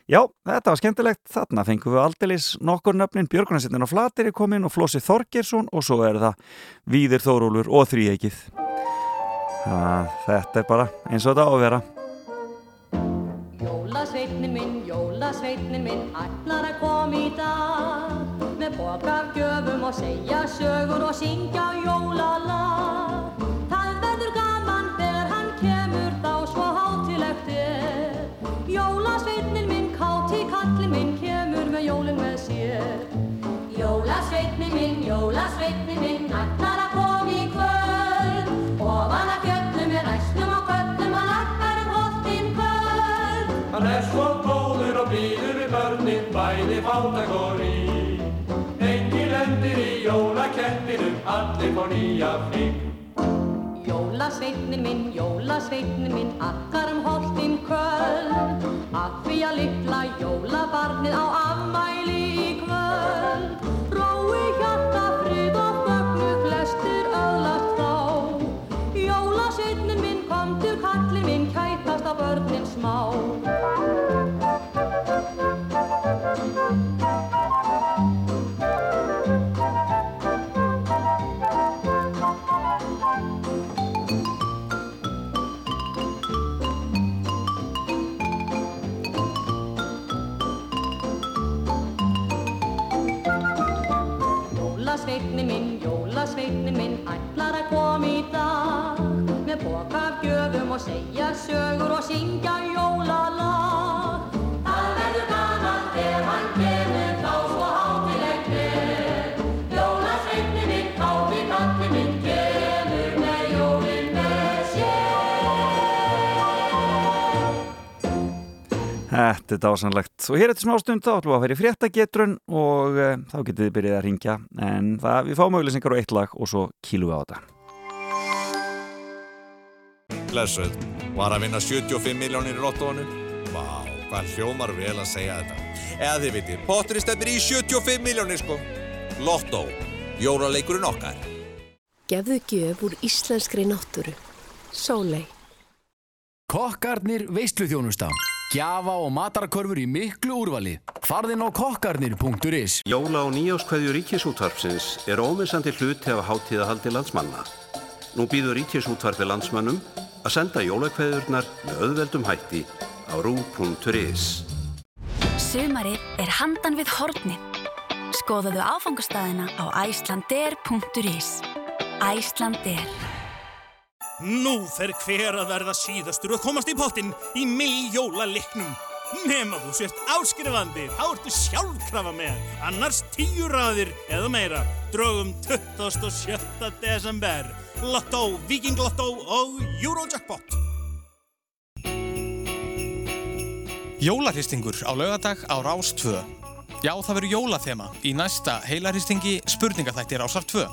Já, þetta var skemmtilegt. Þarna fengum við aldeilis nokkur nöfnin. Björgunarsittin á Flateri kominn og Flossi Þorgersson og svo er það Víðir Þórólur og Þríeikið. Þetta er bara eins og þetta á að vera. Jólasveitnin minn, jólasveitnin minn, ætlar að koma í dag Með boka af gjöfum og segja sögur og syngja jólalag Það verður gaman þegar hann kemur þá svo hátilegt er Jólasveitnin minn, káti kallin minn, kemur með jólin með sér Jólasveitnin minn, jólasveitnin minn, ætlar að koma rík. Engin lendir í jólakettinum, allir fór nýja flík. Jólasveitnin minn, jólasveitnin minn, akkar um holtinn kvöld Að því að litla jólabarnið á afmæli í kvöld Rói hjarta, frið og fögnu, flestir öðlast þá Jólasveitnin minn, komdu kallin minn, kætast á börnin smá koma í dag Með boka af gjöfum og segja sögur og syngja jólalag Það verður gaman þegar hann kemur þá svo hátilegt er Jólasveitnin minn, káti kallin minn, kemur með jólin með sér Þetta er dásanlegt. Og hér eftir smástund þá ætlum við að fyrir fréttagetrun og uh, þá getið þið byrjað að ringja. En það, við fáum auðlýsingar á eitt lag og svo kílum við á þetta. Blessuð, var að vinna 75 miljónir í lottónu? Vá, hvað hljómar vel að segja þetta. Eða þið vitið, potturinn stefnir í 75 miljónir sko. Lottó, jólaleikurinn okkar. Gefðu gjöf úr íslenskri náttúru. Sólei. Kokkarnir veistluþjónusta. Gjafa og matarakörfur í miklu úrvali. Farðinn á kokkarnir.is Jóla og nýjáskveðju ríkisútvarpsins er ómissandi hluti af hátíðahaldi landsmanna. Nú býður ríkisútvarpi landsmannum að senda jólakveðurnar með auðveldum hætti á rú.is. Sumarið er handan við hornin. Skoðaðu áfangastæðina á æslander.is. Æslander. Nú fer hver að verða síðastur að komast í pottin í milljóla liknum. Nefn að þú sért áskrifandi, þá ertu sjálfkrafa með. Annars tíu raðir eða meira. Drögum 27. desember. Lotto, Viking Lotto og Eurojackpot. Jólahristingur á laugadag á Rás 2. Já, það verður jólathema í næsta heilarhistingi spurningaþættir Rásar 2.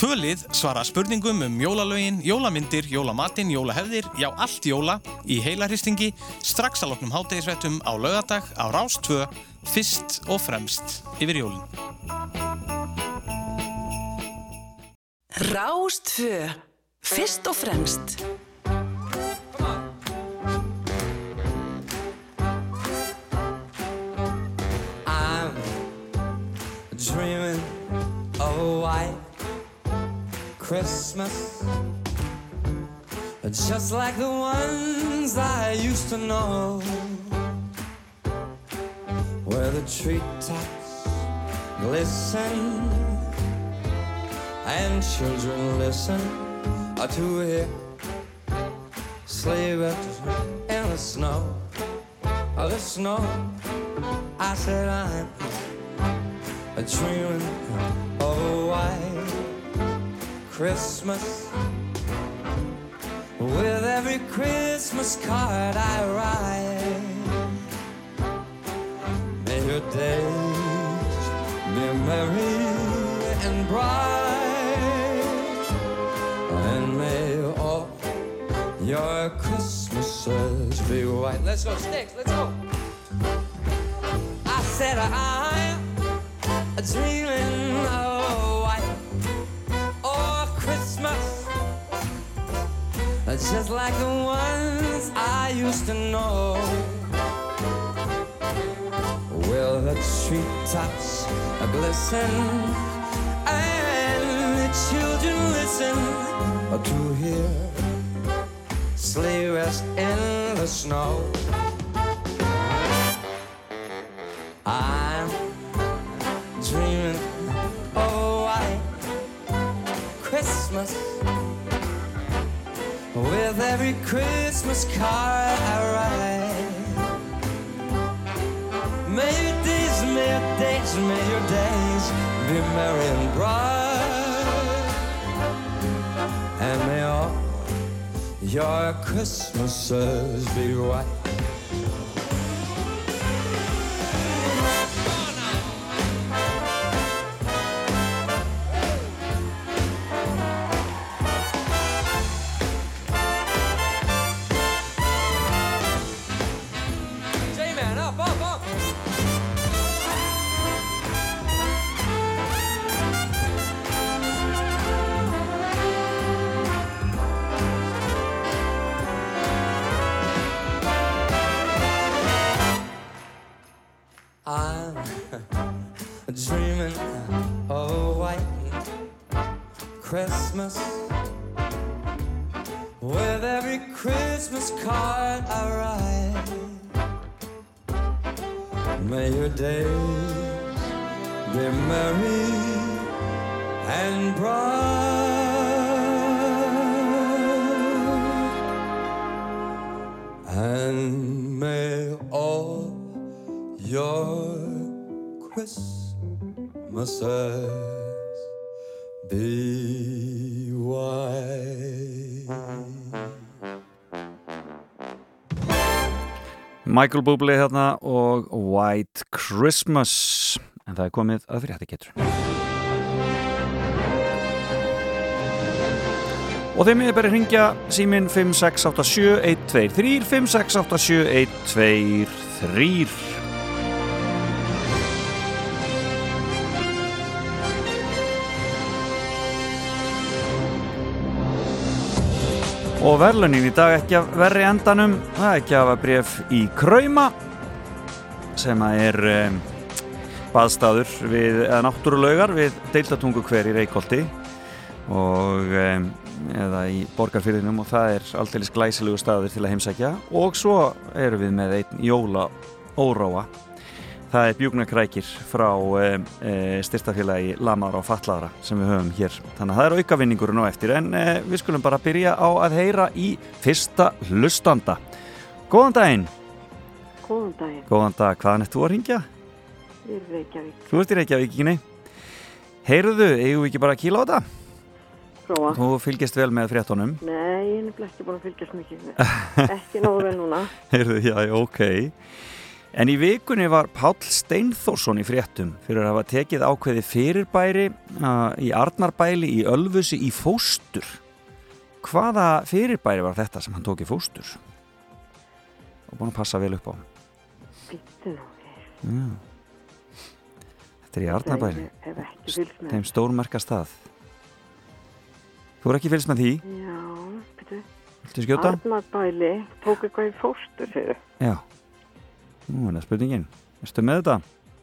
Tvölið svara spurningum um jólalögin, jólamyndir, jólamatinn, jólahefðir, já allt jóla í heilarhistingi strax að loknum hátegisvettum á laugadag á Rás 2 fyrst og fremst yfir jólin. Rástfö. Fyrst og fremst. I'm dreaming of a white Christmas Just like the ones I used to know Where the treetops glisten And children listen to hear. Sleigh bells in the snow. Oh, the snow. I said I'm a dreaming of a white Christmas. With every Christmas card I write, may your days be merry and bright, your Christmases be white. Let's go, Sticks, let's go. I said I'm dreaming of a white oh Christmas, just like the ones I used to know. Will the treetops glisten and the children listen to hear sleigh rest in the snow. I'm dreaming oh, of a white Christmas with every Christmas card I write. May your days, may your days, may your days be merry and bright, your Christmases be white. Michael Bublé hérna og White Christmas. En það er komið að fyrir hætti getur. Og þeim er bara að ringja símin 5687-123 5687-123 Og verðlunin í dag ekki að verri endanum, það er ekki að hafa bref í Krauma sem að er um, baðstaður við, eða náttúrulaugar við deildatungu hver í Reykjóldi og um, eða í borgarfyrðinum og það er alltaf glæsilegu staður til að heimsækja. Og svo erum við með einn jóla óráa það er bjúknarkrækir frá e, e, styrstafélagi Lamar og Fallara sem við höfum hér þannig að það er aukavinningurinn á eftir en e, við skulum bara byrja á að heyra í fyrsta hlustanda Góðan daginn Góðan daginn, Góðan dag, hvaðan ert þú að ringja? ég er Reykjavík. Þú ert í Reykjavíkinni Heyrðu, eigum við ekki bara að kýla á þetta? Prófa. Þú fylgist vel með fréttonum Nei, ég er nefnilega ekki búin að fylgjast mikið. *laughs* ekki nógu vel núna. Heyrðu, já, já, ok En í vikunni var Páll Steinþórsson í fréttum fyrir að hafa tekið ákveði fyrirbæri uh, í Arnarbæli í Ölfusi í fóstur. Hvaða fyrirbæri var þetta sem hann tók í fóstur? Og búin að passa vel upp á. Nú. Já. Þetta er í Arnarbæli. Þeim stórmerka stað. Þú er ekki fylgst með því? Já. Viltu skjóta? Arnarbæli tók eitthvað í fóstur, segðu. Já. Nú er það spurningin. Erstu með þetta?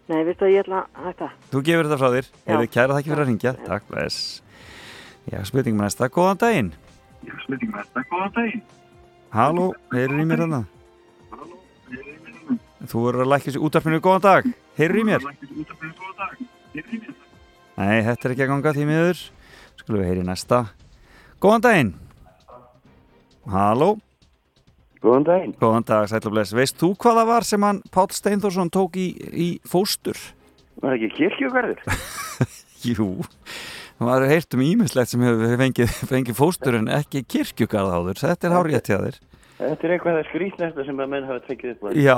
Nei, veistu að ég ætla að þetta. Þú gefur þetta frá þér. Já. Hefur kæra þakki fyrir að ringja. Takk, bless. Já, spurningum næsta. Góðan daginn. Já, spurningum næsta. Góðan daginn. Halló, heyrur í mér þarna? Þú verður að lækja sér útarpinu. Góðan dag. Heyrur í mér? Nei, þetta er ekki að ganga því miður. Skulum við heyri næsta. Góðan daginn. Halló. Góðan daginn. Góðan dag, sætla bless. Veist þú hvað það var sem hann Páll Steinþórsson tók í, í fóstur? Var ekki kirkjugarður? *laughs* Jú, það var heyrt um ímislegt sem hefur fengið, fengið fóstur en ekki kirkjugarð áður. Þetta er hárið til þér. Þetta er eitthvað það skrýtnesta sem að menn hafa tekið upp á. Já,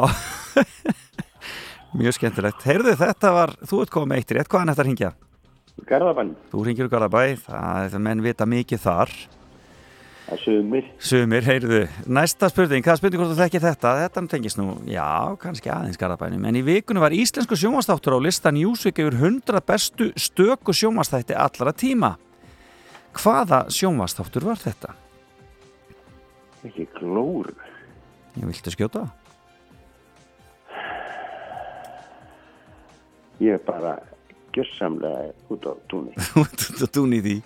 *laughs* Mjög skemmtilegt. Heyrðu, þetta var, þú ert komið með eitt rétt, hvaðan þetta hringja? Garðabæn. Þú hringir úr Garðabæ, það er það menn vita mikið þar. Sumir. Sumir, heyrðu. Næsta spurning, hvað spurning hvort þú þekkir þetta? Þetta tengist nú, já, kannski aðeins Garðabænum. En í vikunum var íslensku sjómanstáttur á lista Newsweek yfir 100 bestu stöku sjómanstætti allra tíma. Hvaða sjómanstáttur var þetta? Ekki glóru. Ég viltu skjóta? Ég er bara gjössamlega út á túnni. *laughs* Út á túnni því.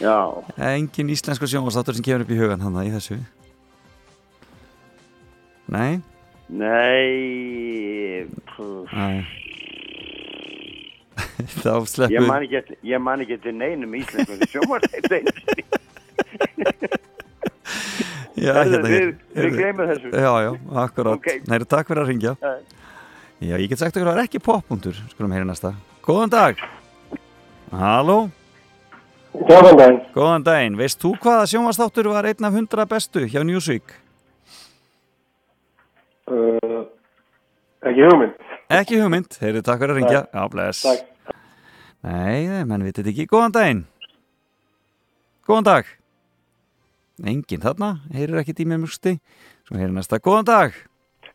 Engin íslensku sjómanstáttur sem kemur upp í hugan hann í þessu. Nei? Nei. Nei. *laughs* Þá sleppum Ég man ekki ég man ekki eftir neinum íslenskum sjómarstætt. *laughs* Já, Herðu, hérna, við- við gleymum þessu. Já, já, akkurat. Ok. Nei, takk fyrir að ringja. Já, ég get sagt okkur að það er ekki poppundur. Skulum heyra næsta. Góðan dag. Halló. Góðan daginn. Góðan daginn. Veist þú hvaða sjónvastáttur var einn af hundra bestu hjá Newsweek? Uh, ekki hugmynd. Ekki hugmynd. Heyrðu, takk fyrir að ringja. Já, bless. Takk. Nei, menn vitið þetta ekki. Góðan daginn. Góðan dag. Engin þarna. Heyrir ekki tímið mjögsti. Svo heyrir næsta. Góðan dag.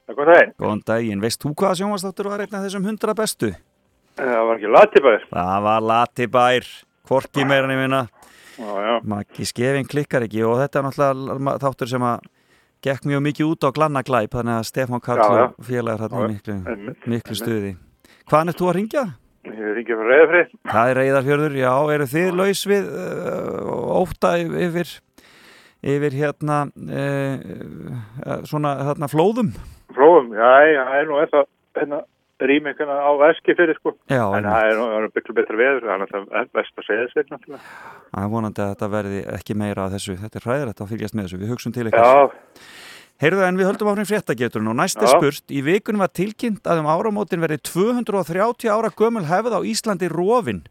Góðan daginn. Góðan daginn. Veist þú hvaða sjónvastáttur var einn af þessum hundra bestu? Það var ekki latibæður. Það var Latibær, hvorki meira já. Maggi skefin klikkar ekki og þetta er náttúrulega þáttur sem að gekk mjög mikið út á glanna glæp þannig að Stefán Karl félagar í miklu, miklu stuði. Hvaðan er þú að ringja? Ég ringi frá reyðafrið. Það er Reyðarfjörður, já, eru þið laus við uh, óta yfir, yfir hérna uh, svona hérna flóðum? Flóum, já, það er nú eða hérna rými einhverna á veski fyrir sko. Já, En það er er nú byggur betra veður, það er vest að segja sér náttúrulega. Það er vonandi að þetta verði ekki meira að þessu, þetta er hræðilegt að fylgjast með þessu, við hugsum til. Já. Heyrðu en við höldum áfram fréttageturinn og næst er Já. spurt, í vikunum var tilkynnt að um áramótin verði 230 ára gömul hefð á Íslandi rofin.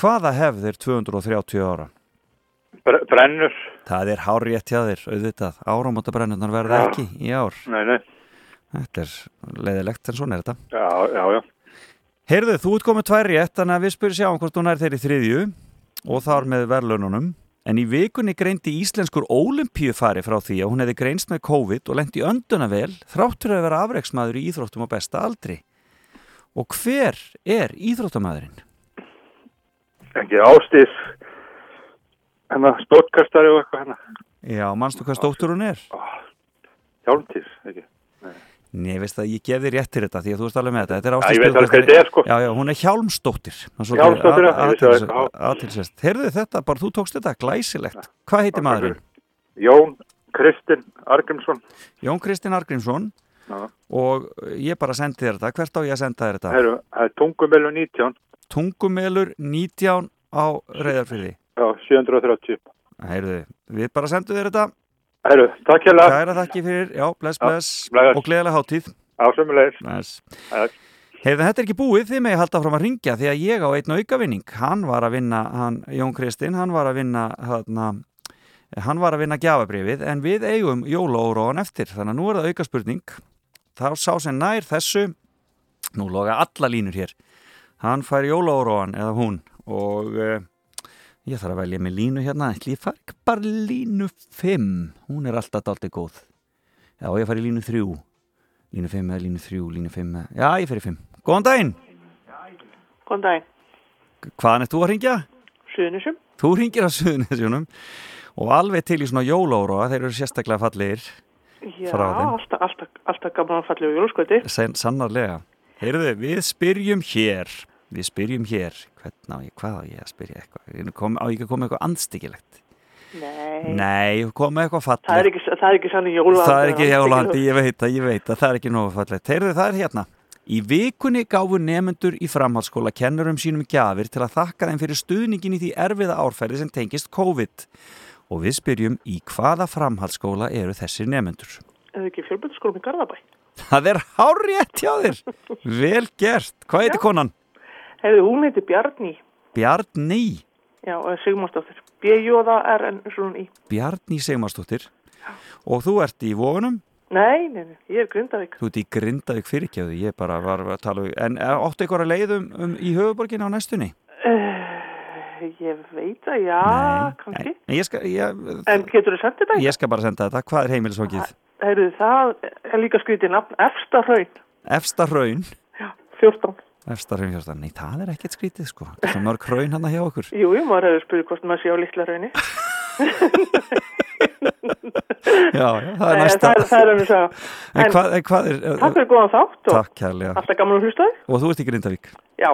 Hvaða hefð er 230 ára? Bre- Brennur. Það er hár rétt hjá þér, auðvitað. Áramótabrennunar verða ekki í ár. Nei, nei. Þetta er leiðilegt en svona er þetta. Já, já, já. Heyrðu, þú ert komið tvær rétt, þannig að við spyrum sjáum hvort hún er þeirri þriðju og þar með verðlaununum. En í vikunni greindi íslenskur ólimpíufari frá því að hún hefði greinst með COVID og lendi öndunavel þráttur að vera afreiksmaður í íþróttum á besta aldri. Og hver er íþróttamæðurinn? Ekki ástís, hérna stótkastari og eitthvað hérna. Já, manstu hvað stóttur hún er? Hjálmtís, ekki. Nei, veist það, ég gef þér rétt til þetta því að þú veist alveg með þetta. Þetta er Já, Ásdís ég veit alveg hvað þetta er, sko. Já, já, hún er Hjálmsdóttir. Hjálmsdóttir, já, ég vissi það já. Aðtilsest. Heyrðu þetta, bara þú tókst þetta, glæsilegt. Hvað heitir maðurinn? Jón Kristinn Argrimsson. Jón Kristinn Argrímsson Já. og ég bara sendi þér þetta. Hvert á ég að senda þér þetta? Herru, það er tungumelu 19. Tungumelur 19 á reyðarfyrði. Já, 730. Heyrðu, við bara sendum þér þetta. Herru, takk hérna. Kæra þakki fyrir, já, bless, Já, bless bless. og gleðilega hátíð. Á sömulegis. Bless. Heyrðu, þetta ekki búið, þið megið halda fram að ringja því að ég á einn aukavinning. Hann var að vinna, hann, Jón Kristinn, hann var að vinna, hann, hann var að vinna gjafabrifið en við eigum jólaóróan eftir, þannig að nú er það auka spurning. Þá sá sem nær þessu, nú loga alla línur hér, hann fær jólaóróan eða hún og uh, ég þarf að velja með línu hérna, ætli ég ekki bara línu 5, hún er alltaf dálítið góð. Já, ég fær í línu 3, línu 5 eða línu 3, línu 5 eða, já, ég fer í 5. Góðan daginn, Góðan daginn. hvaðan er þú að ringja? Suðunisum. Þú ringir á Suðunisjónum og alveg til í svona jólaóróa, þeir eru sérstaklega fallegir Já, frá þeim. alltaf, alltaf, alltaf gaman að falla á jólaskvöti. Sen, sannarlega. Heyrðu, við spyrjum hér, við spyrjum hér, hvernig á ég, hvað á ég að spyrja eitthvað? Kom, á ég að koma eitthvað andstyggilegt? Nei. Nei, koma eitthvað fallegt. Það er ekki, það er ekki sannig jólahandi. Það er ekki jólandi, ég veit að, ég veit að það er ekki nógu fallegt. Heyrðu, það er hérna. Í vikunni gáfu nefendur í framhaldsskóla kennurum sínum gjafir til að þakka þeim fyrir stuðningin í því erfiða árferði sem tengist COVID. Og við spyrjum í hvaða framhaldsskóla eru þessir nefendur? Er það ekki fjölbjörnskólum í Garðabæ? Það er hárétt hjá þér. Vel gert. Hvað heitir konan? Hefði hún heiti Bjarni. Bjarni. Já, Sigmarsdóttir. B-J-A-R-N-S-O-N-I. Bjarni Sigmarsdóttir. Og þú ert í vógunum? Nei, nei, nei, ég er Grindavík. Þú ert í Grindavík fyrirgjöðu, ég bara var að tala um, en eh, áttu ykkur að leiðum um, í höfuborgin á næstunni? Uh, ég veit að já, kannski. En ég skal, ég, En getur þú sendið þetta? ég skal bara senda þetta, hvað er heimilisvokið? Heyrðu, það er líka skrítið nafn, Efsta Hraun, Efsta hraun? 14. Efsta hraun 14, nei það er ekkert skrítið sko, það er mörg hraun hann hjá okkur. Jú, jú, maður hefur spurðið hvort maður sé á litla hraunni. *laughs* Já, já, það er næsta. það það er en hvað er... Takk fyrir góðan þátt og Takk kærlega. alltaf gaman að hlusta þig. Og þú ert í Grindavík? Já,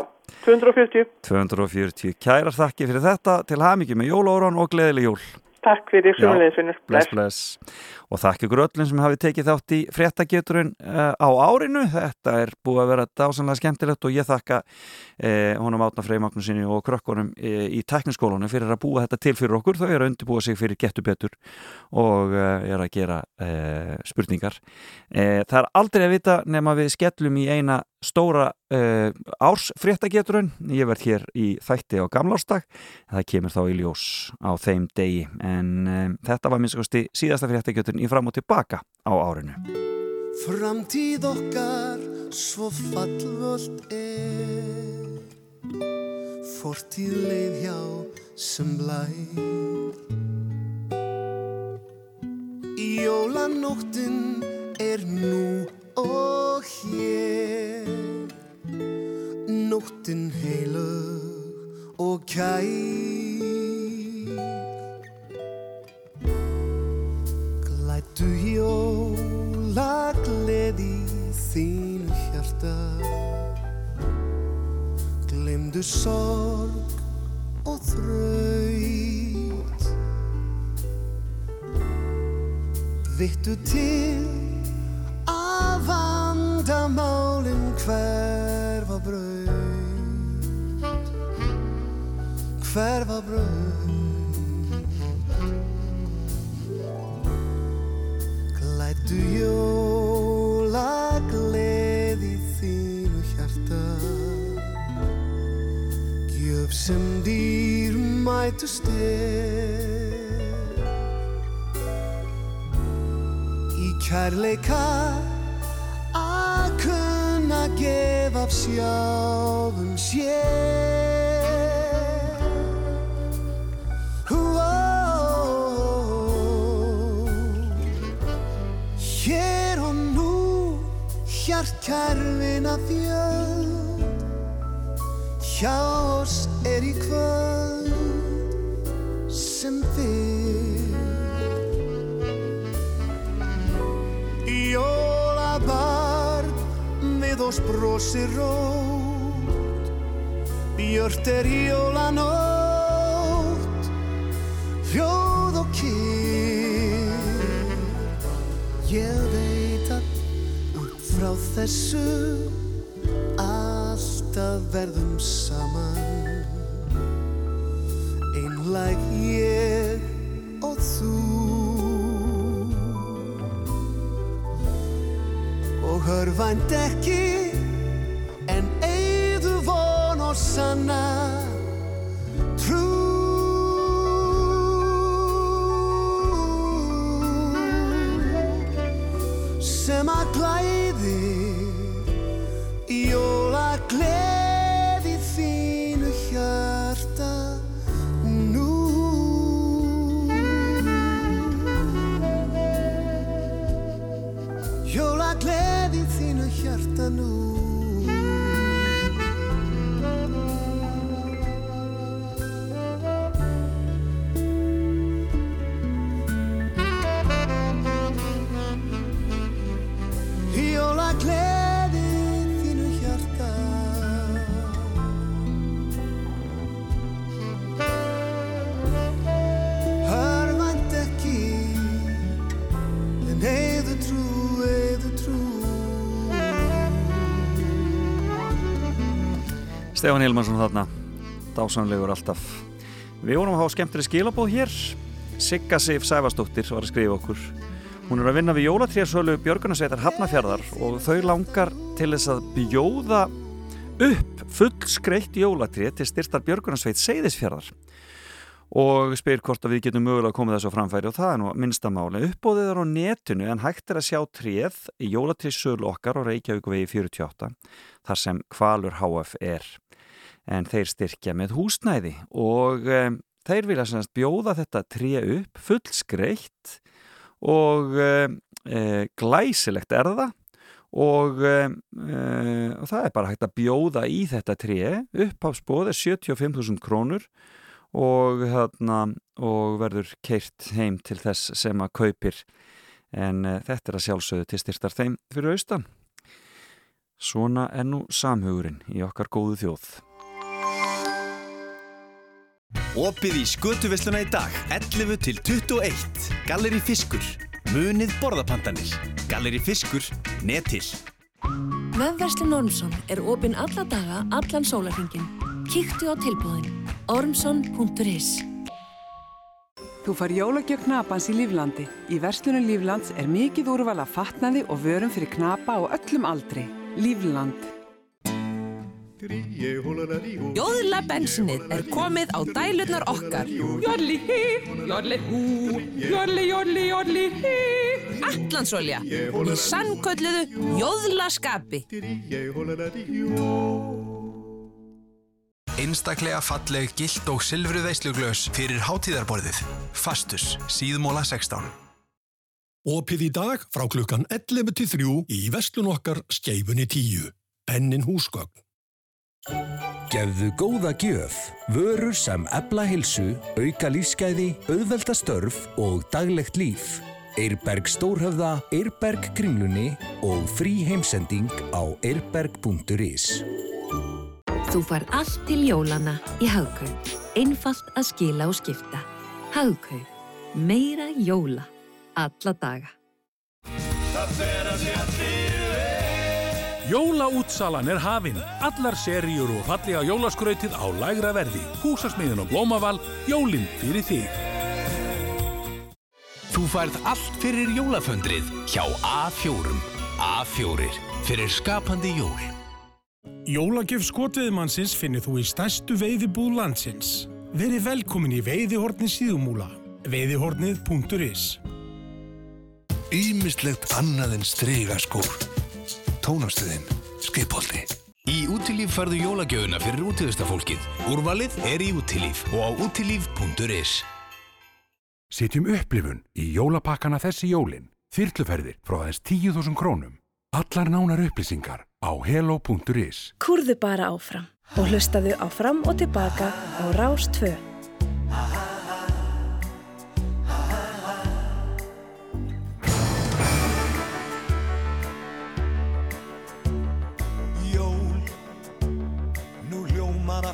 240. 240. Kærar þakki fyrir þetta, til hamingi með jólaóran og gleðileg jól. Takk fyrir Já, sumulegðisvinnur. Bless, bless. Og þakki ykkur öllum sem hafi tekið þátt í fréttageturinn uh, á árinu. Þetta er búið að vera dásanlega skemmtilegt og ég þakka uh, honum Átna Frey Magnúsinni og krökkunum uh, í tekniskólunum fyrir að búa þetta til fyrir okkur. Þau eru að undirbúa sig fyrir getur betur og uh, er að gera uh, spurningar. Uh, það er aldrei að vita nema við skellum í eina stóra uh, árs fréttageturinn. Ég verð hér í þætti á gamlársdag. Það kemur þá í ljós á þeim degi en um, þetta var minnst kosti síðasta fréttageturinn í fram og tilbaka á árinu. Framtíð okkar svo fallvöld er Fortíð leið hjá sem blær Jólanóttin er nú og hér. Nóttin heilug og kær. Glættu jóla gleði þínu hjarta. Glemdu sorg og þraut. Vittu til vandamálin hverfa braut Hverfa braut. Glættu jóla gleði þínu hjarta Gjöf sem dýr mætust er Í kærleika að kunna gefa af sjálfum sér? Ó, Hér og nú hjart kærfina fjöld Hjá oss er í kvöld sem fyrr með oss brosir rót Björt er jólanótt. Hljóð og kyrr. Ég veit að út frá þessu alltaf verðum saman. Einlæg ég og þú Og hörfænt ekki en eigðu von og sanna. Trú sem að glæði jóla gleði þínu hjarta nú. Jóla gleði þínu hjarta nú Stefán Hilmarsson þarna, dásanlegur alltaf. Við vorum að hafa skemmtileg skilabóð hér. Sigga Sif Sæfastóttir var að skrifa okkur. Hún er að vinna við jólatríarsölu Björgunarsveitar Hafnafjörðar og þau langar til þess að bjóða upp full skreitt jólatrið til styrtar Björgunarsveit Seyðisfjörðar. og spyr hvort að við getum mögulega komið þessu á framfæri og það er nú minnstamáli. Uppbóðið er á netinu en hægt er að sjá tréð í jólatrissölu okkar á Reykjavík vegi 48 þar sem Kvalur HF er en þeir styrkja með húsnæði og um, þeir vilja semst bjóða þetta tré upp fullskreitt og um, e, glæsilegt er það og, um, e, og það er bara hægt að bjóða í þetta tré. Uppháfsbóð er 75.000 krónur og, þarna, og verður keirt heim til þess sem að kaupir. En e, þetta er að sjálfsögðu til styrtar þeim fyrir austan. Svona er nú samhugurinn í okkar góðu þjóð Opið í skötuvesluna í dag, 11 til 21. Galleri Fiskur. Munið borðapandanir. Galleri Fiskur. Netil. Vefverslun Ormsson er opinn alla daga, allan sólarhingin. Kíktu á tilbúðin. Ormsson.is Þú far jólagjöf knapans í Líflandi. Í verslunum Líflands er mikið úrval að fatnaði og vörum fyrir knapa á öllum aldri. Lífland. Jóðla bensinnið er komið á dælurnar okkar. Jodli hí, jodli hú, jodli, jodli, jodli hí. Allandsolja í sannkölluðu jóðla skapi. Einstaklega falleg, gilt og silfru veisluglös fyrir hátíðarborðið. Fastus, síðmóla 16. Opið í dag frá klukkan 11 til 3 í vestlun okkar skeifunni 10. Pennin húsgögn. Gefðu góða gjöf, vörur sem ebla hilsu, auka lífsgæði, auðvelda störf og daglegt líf. Eirberg Stórhöfða, Eirberg Kringlunni og frí heimsending á eirberg.is. Þú far allt til jólana í Haugkaup. Einfalt að skila og skipta. Haugkaup. Meira jóla. Alla daga. Jólaútsalan er hafinn. Allar seríur og fallega jólaskrautið á lægra verði. Húsasmiðin og blómaval, jólinn fyrir þig. Þú færð allt fyrir jólaföndrið hjá A4. A4. Fyrir skapandi jól. Jólagjöf skotveðmannsins finnir þú í stærstu veiðibúð landsins. Verið velkomin í veiðihorni síðumúla. veiðihornið.is Ímislegt annað en strygaskór. Tónastuðin, skipolti. Í útilíf færðu jólagjöfuna fyrir útíðustafólkið. Úrvalið er í útilíf og á útilíf.is. Sitjum upplifun í jólapakkana þessi jólin. Þyrluferðir frá aðeins 10.000 krónum. Allar nánar upplýsingar á hello.is. Kúrðu bara áfram og hlustaðu á fram og tilbaka á Rás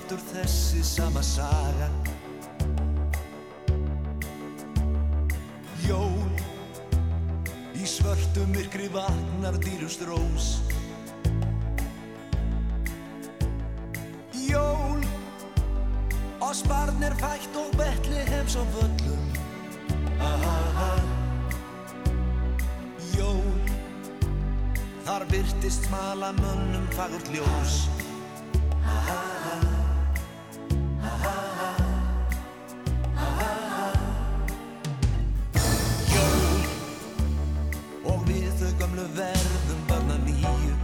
aftur þessi sama saga. Jól, í svörtu myrkri vaknar dýrust rós. Jól, oss barn er fætt og betli heims á völlum. Aha. Jól, þar virtist smala mönnum fagurt ljós. Jól, gamlu verðum barna nýju.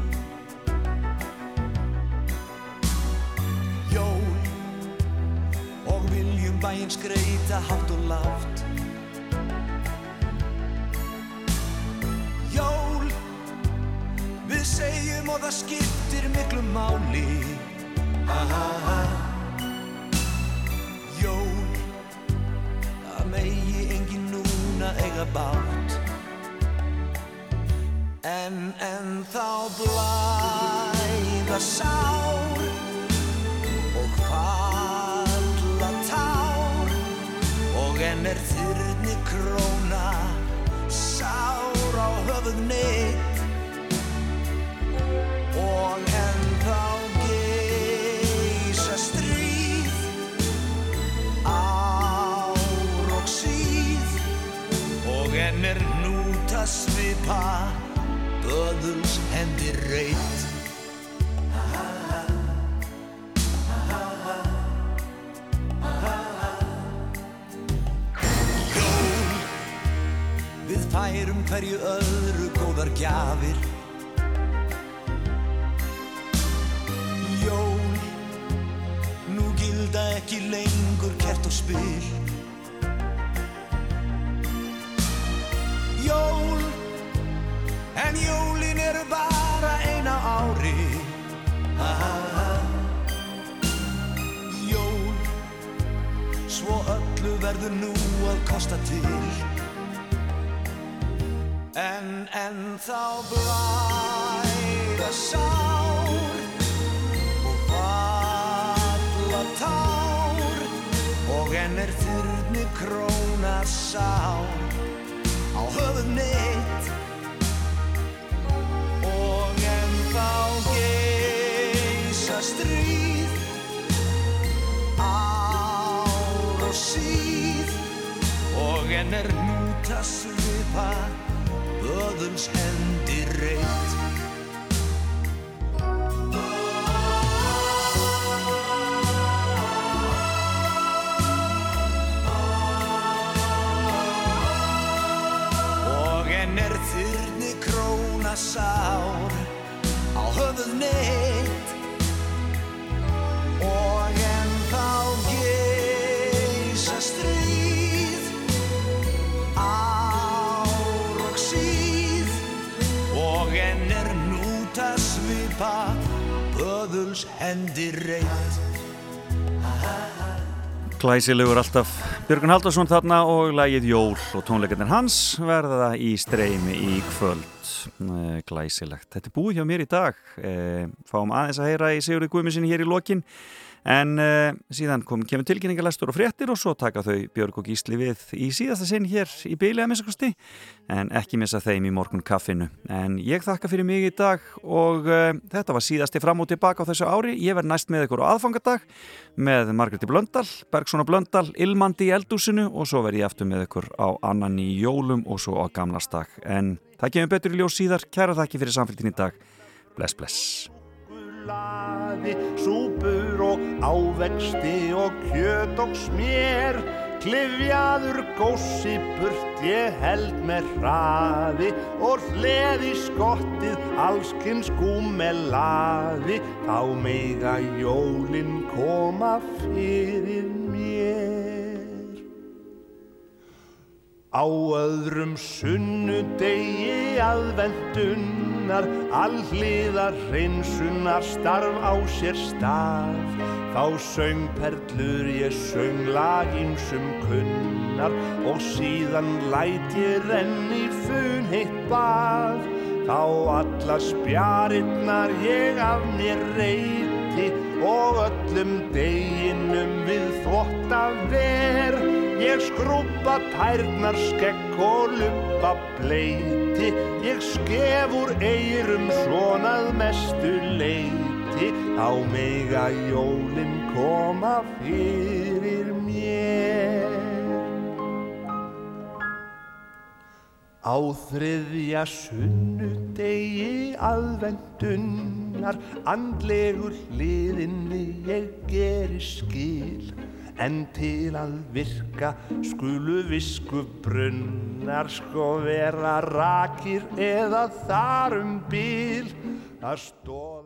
Jól, og viljum bæinn skreita hátt og lágt. Jól, við segjum og það skiptir miklu máli. Aha. Jól, að megi engin núna eiga bátt En en þá blæða sár og falla tár. Og enn er þyrni króna sár á höfuð neitt og enn þá geisa stríð ár og síð. Og enn er núta svipa böðuls hendi reyt Jól Við færum hverju öðru góðar gjafir. Jól Nú gilda ekki lengur kert og spil. Jól en jólin eru bara eina ári. Ah, Jól, svo öllu verður nú að kosta til. En, en þá blæða sár og falla tár. Og enn er þurrni króna sár á höfuð mitt stríð. Ár og síð. Og enn er núta svipa öðuls hendi er þyrni króna sár á höfuð neitt Glæsilegur alltaf. Björgun Haldarsson þarna og lagið Jól og tónleikarnir hans verða í streymi í kvöld. Glæsilegt. Þetta er búið hjá mér í dag. Fáum aðeins að heyra í Sigurði Guðminsinni hér í lokin En uh, síðan kom, kemur tilkynningalæstur og fréttir og svo taka þau Björg og Gísli við í síðasta sinn hér í byli að minnstakosti en ekki missa þeim í morgun kaffinu. En ég þakka fyrir mig í dag og uh, þetta var síðasti fram og tilbaka á þessu ári. Ég verð næst með ykkur á aðfangadag með Margreti Blöndal, Bergsson og Blöndal, Ilmandi í eldúsinu og svo verð ég aftur með ykkur á annan í jólum og svo á gamlastak. En það kemur betur í ljós síðar. Kæra þakki fyrir samfélgin í dag. Bless, bless. Súkkulaði, súpur og ávexti og kjöt og smér. Klifjaður gósi burt ég held með hraði og hleði skottið allskinn skúmelaði þá meiga jólin koma fyrir mér Á öðrum sunnudegi aðvendunar allíðar hreinsunar starf á sér stað. Þá söng perlur ég söng laginsum kunnar og síðan læt ég renni fun heitt bað. Þá alla spjarinnar ég af mér reyti og öllum deginum við þvotta ver. Ég skrúpa tærnar skekk og lupa bleiti Ég skef úr eyrum svonað mestu leiti Á mega jólin koma fyrir mér. Á þriðja sunnudegi aðvendunar Andlegur hliðinni ég geri skil En til að virka skulu visku brunnar sko vera rakir eða þar um bíl. Það stóð